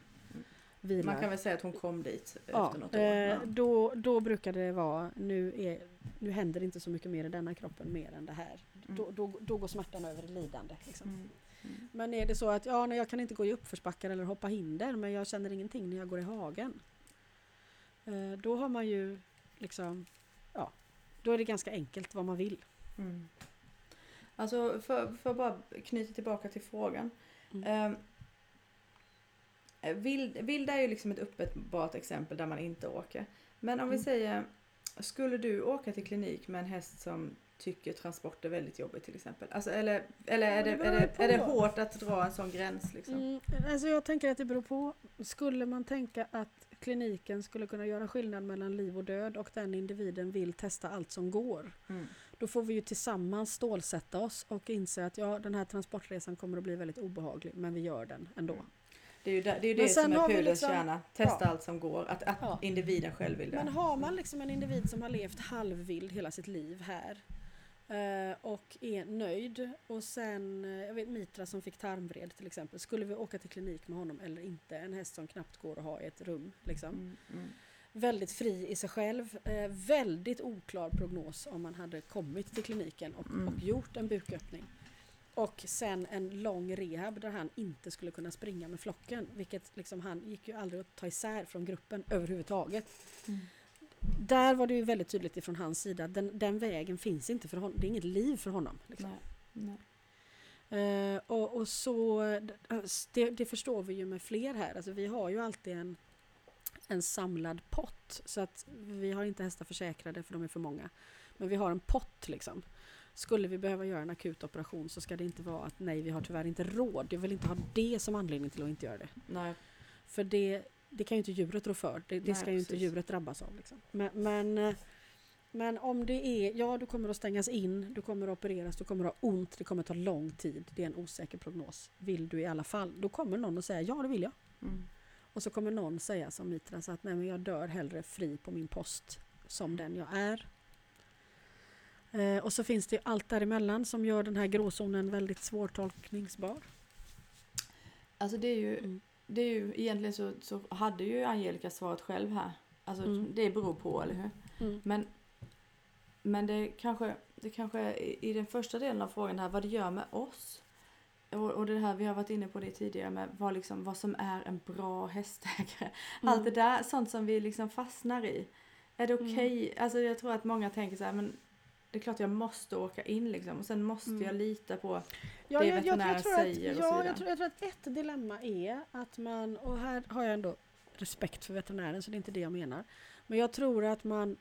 vilar. Man kan väl säga att hon kom dit Ja, efter något år. eh, Ja. då, då brukar det vara, nu, är, nu händer inte så mycket mer i denna kroppen mer än det här. Mm. Då, då, då går smärtan över i lidande. Liksom. Mm. Mm. Men är det så att ja, nej, jag kan inte gå i uppförsbackar eller hoppa hinder men jag känner ingenting när jag går i hagen. Eh, då har man ju liksom, ja, då är det ganska enkelt vad man vill. Mm. Alltså för, för att bara knyta tillbaka till frågan. Mm. Eh, vild, vild är ju liksom ett uppenbart exempel där man inte åker. Men om vi Mm. säger, skulle du åka till klinik med en häst som tycker transport är väldigt jobbigt till exempel? Alltså, eller eller är, det är, det, är det hårt att dra en sån gräns? Liksom? Mm, alltså jag tänker att det beror på. Skulle man tänka att kliniken skulle kunna göra skillnad mellan liv och död och den individen vill testa allt som går. Mm. Då får vi ju tillsammans stålsätta oss och inse att ja, den här transportresan kommer att bli väldigt obehaglig men vi gör den ändå. Mm. Det är ju det, det, är ju det som är pudelns liksom- kärna. Testa ja. allt som går. Att, att Ja. individen själv vill det. Men har man liksom en individ som har levt halvvild hela sitt liv här eh, och är nöjd och sen, eh, jag vet Mitra som fick tarmvred till exempel, skulle vi åka till klinik med honom eller inte? En häst som knappt går att ha i ett rum. Liksom. Mm, mm. Väldigt fri i sig själv, eh, väldigt oklar prognos om man hade kommit till kliniken och, Mm. och gjort en buköppning. Och sen en lång rehab där han inte skulle kunna springa med flocken. Vilket liksom han gick ju aldrig att ta isär från gruppen överhuvudtaget. Mm. Där var det ju väldigt tydligt ifrån hans sida. Den, den vägen finns inte för honom. Det är inget liv för honom. Liksom. Nej. Nej. Eh, och, och så, det, det förstår vi ju med fler här. Alltså vi har ju alltid en, en samlad pott. Så att vi har inte hästar försäkrade för de är för många. Men vi har en pott liksom. Skulle vi behöva göra en akut operation så ska det inte vara att nej, vi har tyvärr inte råd. Jag vill inte ha det som anledning till att inte göra det. Nej. För det, det kan ju inte djuret rå för. Det, det Nej, ska ju inte precis. djuret drabbas av. Liksom. Men, men, eh, men om det är, ja du kommer att stängas in, du kommer att opereras, du kommer att ha ont, det kommer att ta lång tid. Det är en osäker prognos. Vill du i alla fall? Då kommer någon att säga ja det vill jag. Mm. Och så kommer någon säga som Mitra så att nej men jag dör hellre fri på min post som den jag är. Eh, och så finns det allt däremellan som gör den här gråzonen väldigt svårtolkningsbar. Alltså det är ju, Mm. Det är ju egentligen så, så hade ju Angelica svarat själv här. Alltså Mm. det beror på, eller hur? Mm. Men, men det kanske, det kanske i den första delen av frågan här, vad det gör med oss. Och, och det här, vi har varit inne på det tidigare med vad, liksom, vad som är en bra hästägare. Mm. Allt det där, sånt som vi liksom fastnar i. Är det Mm. okej? Alltså jag tror att många tänker så här, men det är klart jag måste åka in liksom. Och sen måste Mm. jag lita på Ja, det jag, veterinären jag, säger att, och så vidare. jag, tror, jag tror att ett dilemma är att man, och här har jag ändå respekt för veterinären så det är inte det jag menar. Men jag tror att man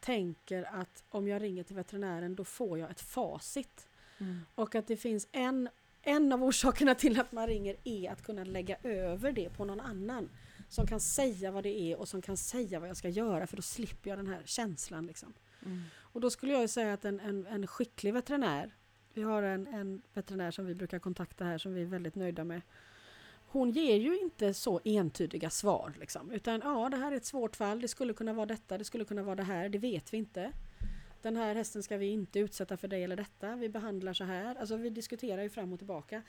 tänker att om jag ringer till veterinären då får jag ett facit. Mm. Och att det finns en, en av orsakerna till att man ringer är att kunna lägga över det på någon annan. Som kan säga vad det är och som kan säga vad jag ska göra för då slipper jag den här känslan. Liksom. Mm. Och då skulle jag ju säga att en, en, en skicklig veterinär, vi har en, en veterinär som vi brukar kontakta här som vi är väldigt nöjda med. Hon ger ju inte så entydiga svar liksom, utan ja det här är ett svårt fall, det skulle kunna vara detta, det skulle kunna vara det här, det vet vi inte. Den här hästen ska vi inte utsätta för det eller detta, vi behandlar så här. Alltså vi diskuterar ju fram och tillbaka.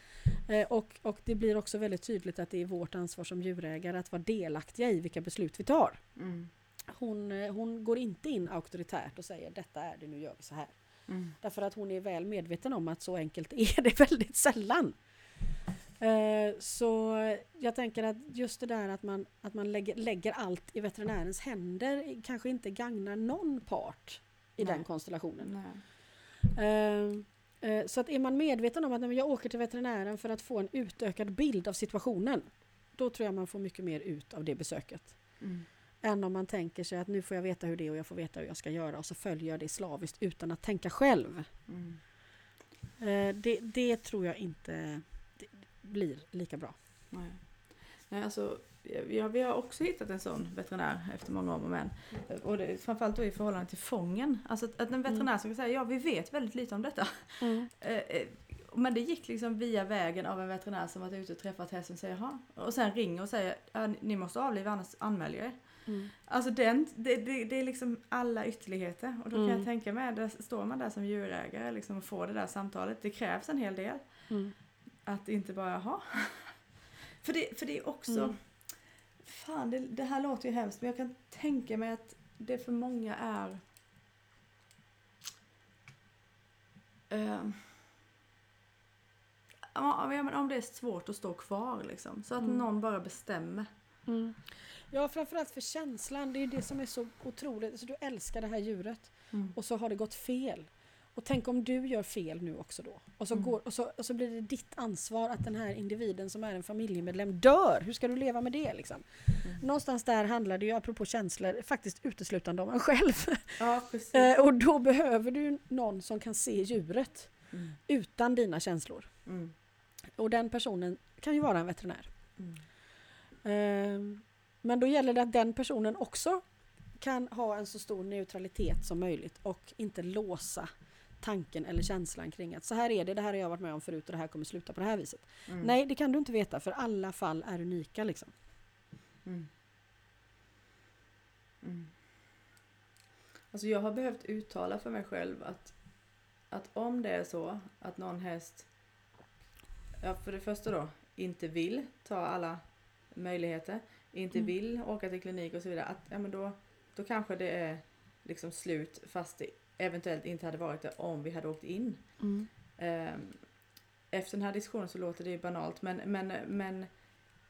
Eh, och, och det blir också väldigt tydligt att det är vårt ansvar som djurägare att vara delaktiga i vilka beslut vi tar. Mm. Hon, eh, hon går inte in auktoritärt och säger detta är det, nu gör vi så här. Mm. Därför att hon är väl medveten om att så enkelt är det väldigt sällan. Eh, Så jag tänker att just det där att man, att man lägger, lägger allt i veterinärens händer kanske inte gagnar någon part i Nej. den konstellationen. Eh, eh, Så att är man medveten om att jag åker till veterinären för att få en utökad bild av situationen. Då tror jag man får mycket mer ut av det besöket. Mm. Än om man tänker sig att nu får jag veta hur det är och jag får veta hur jag ska göra och så följer jag det slaviskt utan att tänka själv. Mm. Eh, Det, det tror jag inte blir lika bra. Nej. Nej, alltså, ja, vi har också hittat en sån veterinär efter många om och men. Och det, framförallt då i förhållande till fången. Alltså att, att en veterinär som kan säga ja vi vet väldigt lite om detta. Eh, eh, Men det gick liksom via vägen av en veterinär som varit ute och träffat hästen och säger jaha. Och sen ringer och säger ni måste avliva annars anmäler jag er. Mm. Alltså den, det, det, det är liksom alla ytterligheter. Och då kan Mm. jag tänka mig, där står man där som djurägare liksom och får det där samtalet. Det krävs en hel del. Mm. Att inte bara, jaha. För det, för det är också, Mm. fan det, det här låter ju hemskt men jag kan tänka mig att det för många är men om det är svårt att stå kvar liksom. Så att Mm. någon bara bestämmer. Mm. Ja, framförallt för känslan. Det är det som är så otroligt. Alltså, du älskar det här djuret och så har det gått fel. Och tänk om du gör fel nu också då. Och så, Mm. går, och så, och så blir det ditt ansvar att den här individen som är en familjemedlem dör. Hur ska du leva med det liksom? Mm. Någonstans där handlar det ju, apropå känslor, faktiskt uteslutande om en själv. Ja. Eh, och då behöver du någon som kan se djuret Mm. utan dina känslor. Mm. Och den personen kan ju vara en veterinär. Mm. Ehm, Men då gäller det att den personen också kan ha en så stor neutralitet som möjligt och inte låsa tanken eller känslan kring att så här är det, det här har jag varit med om förut och det här kommer sluta på det här viset. Mm. Nej, det kan du inte veta för alla fall är unika liksom. Mm. Mm. Alltså jag har behövt uttala för mig själv att, att om det är så att någon häst, ja för det första då, inte vill ta alla möjligheter, inte Mm. vill åka till klinik och så vidare, att ja men då, då kanske det är liksom slut fast det eventuellt inte hade varit det om vi hade åkt in. Ehm, Efter den här diskussionen så låter det ju banalt men, men, men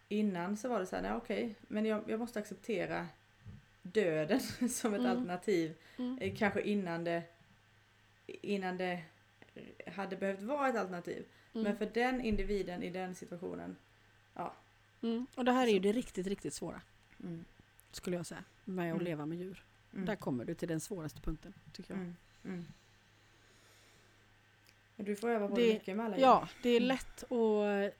innan så var det så här, nej okej, men jag, jag måste acceptera döden som ett Mm. alternativ. Mm. eh, Kanske innan det, innan det hade behövt vara ett alternativ. Mm. Men för den individen i den situationen, Mm. Och det här är ju det riktigt, riktigt svåra mm, skulle jag säga. Med att Mm. leva med djur. mm, Där kommer du till den svåraste punkten tycker jag. mm, mm. Och Du får öva på Det- det mycket med alla djur. Ja, det är lätt att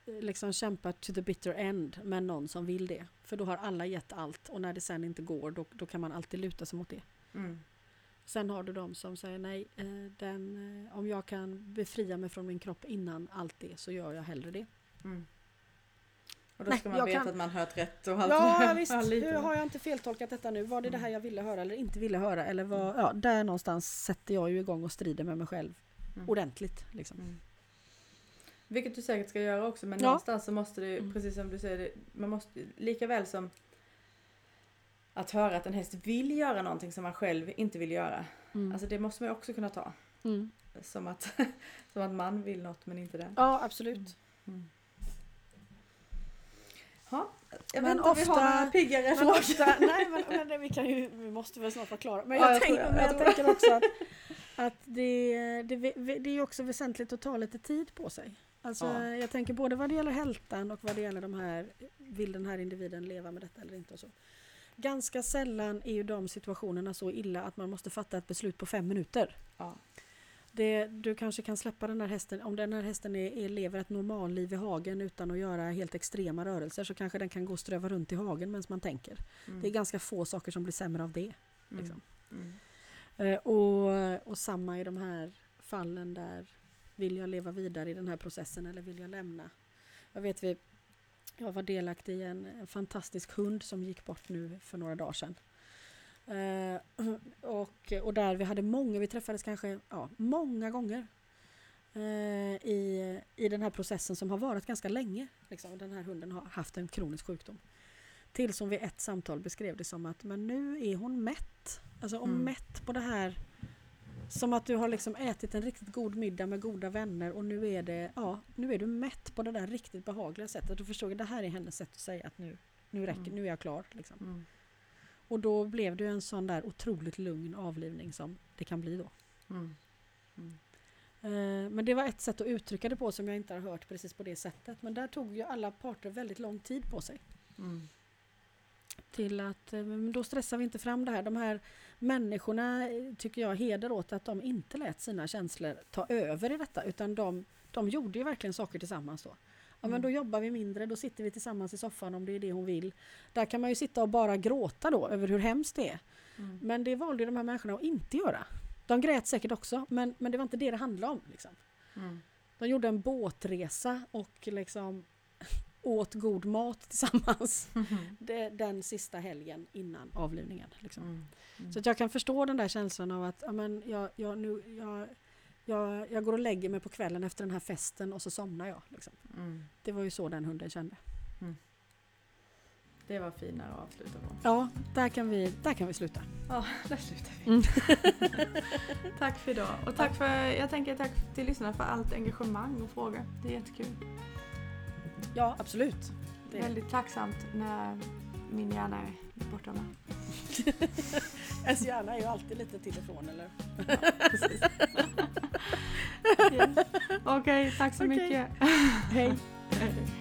eh, liksom kämpa to the bitter end med någon som vill det. För då har alla gett allt och när det sen inte går då, då kan man alltid luta sig mot det. Mm, Sen har du de som säger nej, eh, den, eh, om jag kan befria mig från min kropp innan allt det så gör jag hellre det. mm. Och då Nej, ska man veta kan- att man hört rätt och allt. Ja visst, hur har jag inte feltolkat detta nu? Var det det här jag ville höra eller inte ville höra? Eller vad, ja, där någonstans sätter jag ju igång och strider med mig själv Mm. ordentligt. Liksom. Mm. Vilket du säkert ska göra också men Ja. någonstans så måste det, Mm. precis som du säger, man måste lika väl som att höra att en häst vill göra någonting som man själv inte vill göra. Mm. Alltså det måste man ju också kunna ta. Mm. Som att, som att man vill något men inte den. Ja absolut. Mm. Ja, jag Men vet inte om vi har ofta- några piggare frågor. ofta, nej men, men vi, kan ju, vi måste väl snart vara klara. Men Ja, jag, jag tror tänker, jag jag tror tänker också att, att det, det, det är också väsentligt att ta lite tid på sig. Alltså, Ja. Jag tänker både vad det gäller hältan och vad det gäller de här, vill den här individen leva med detta eller inte och så. Ganska sällan är ju de situationerna så illa att man måste fatta ett beslut på fem minuter. Ja. Det, du kanske kan släppa den här hästen, om den här hästen är, är, lever ett normalliv i hagen utan att göra helt extrema rörelser så kanske den kan gå och ströva runt i hagen medan man tänker. Mm. Det är ganska få saker som blir sämre av det. Liksom. Mm. Eh, och, och samma i de här fallen där vill jag leva vidare i den här processen eller vill jag lämna? Jag vet vi, jag var delaktig i en, en fantastisk hund som gick bort nu för några dagar sedan. Eh, och, och där vi hade många, vi träffades kanske ja, många gånger eh, i, i den här processen som har varit ganska länge. Liksom. Den här hunden har haft en kronisk sjukdom. Tills hon vid ett samtal beskrev det som att men nu är hon mätt. Alltså och Mm. mätt på det här som att du har liksom ätit en riktigt god middag med goda vänner och nu är det, ja, nu är du mätt på det där riktigt behagliga sättet. Du förstår, det här är hennes sätt att säga att nu, nu räcker, Mm. nu är jag klar. Liksom. Mm. Och då blev det en sån där otroligt lugn avlivning som det kan bli då. Mm. Mm. Eh, Men det var ett sätt att uttrycka det på som jag inte har hört precis på det sättet. Men där tog ju alla parter väldigt lång tid på sig. Mm. Till att eh, då stressar vi inte fram det här. De här människorna eh, tycker jag heder åt att de inte lät sina känslor ta över i detta. Utan de, de gjorde ju verkligen saker tillsammans då. Ja, men Mm. då jobbar vi mindre, då sitter vi tillsammans i soffan om det är det hon vill. Där kan man ju sitta och bara gråta då över hur hemskt det är. Mm. Men det valde de här människorna att inte göra. De grät säkert också, men, men det var inte det det handlade om. Liksom. Mm. De gjorde en båtresa och liksom åt god mat tillsammans det, den sista helgen innan avlivningen. Liksom. Mm. Mm. Så jag kan förstå den där känslan av att ja, men jag, jag, nu, jag, jag, jag går och lägger mig på kvällen efter den här festen och så somnar jag. Liksom. Mm. Det var ju så den hunden kände. Det var finare att avsluta på. Ja, där kan vi, där kan vi sluta. Ja, där slutar vi. Mm. tack för idag. Och tack för, jag tänker tack till lyssnarna för allt engagemang och frågor. Det är jättekul. Ja, absolut. Det är Väldigt tacksamt när min hjärna är borta med. Ens hjärna är ju alltid lite till och från, eller? Precis. Yes. Okej, tack så Okej. mycket. Hej.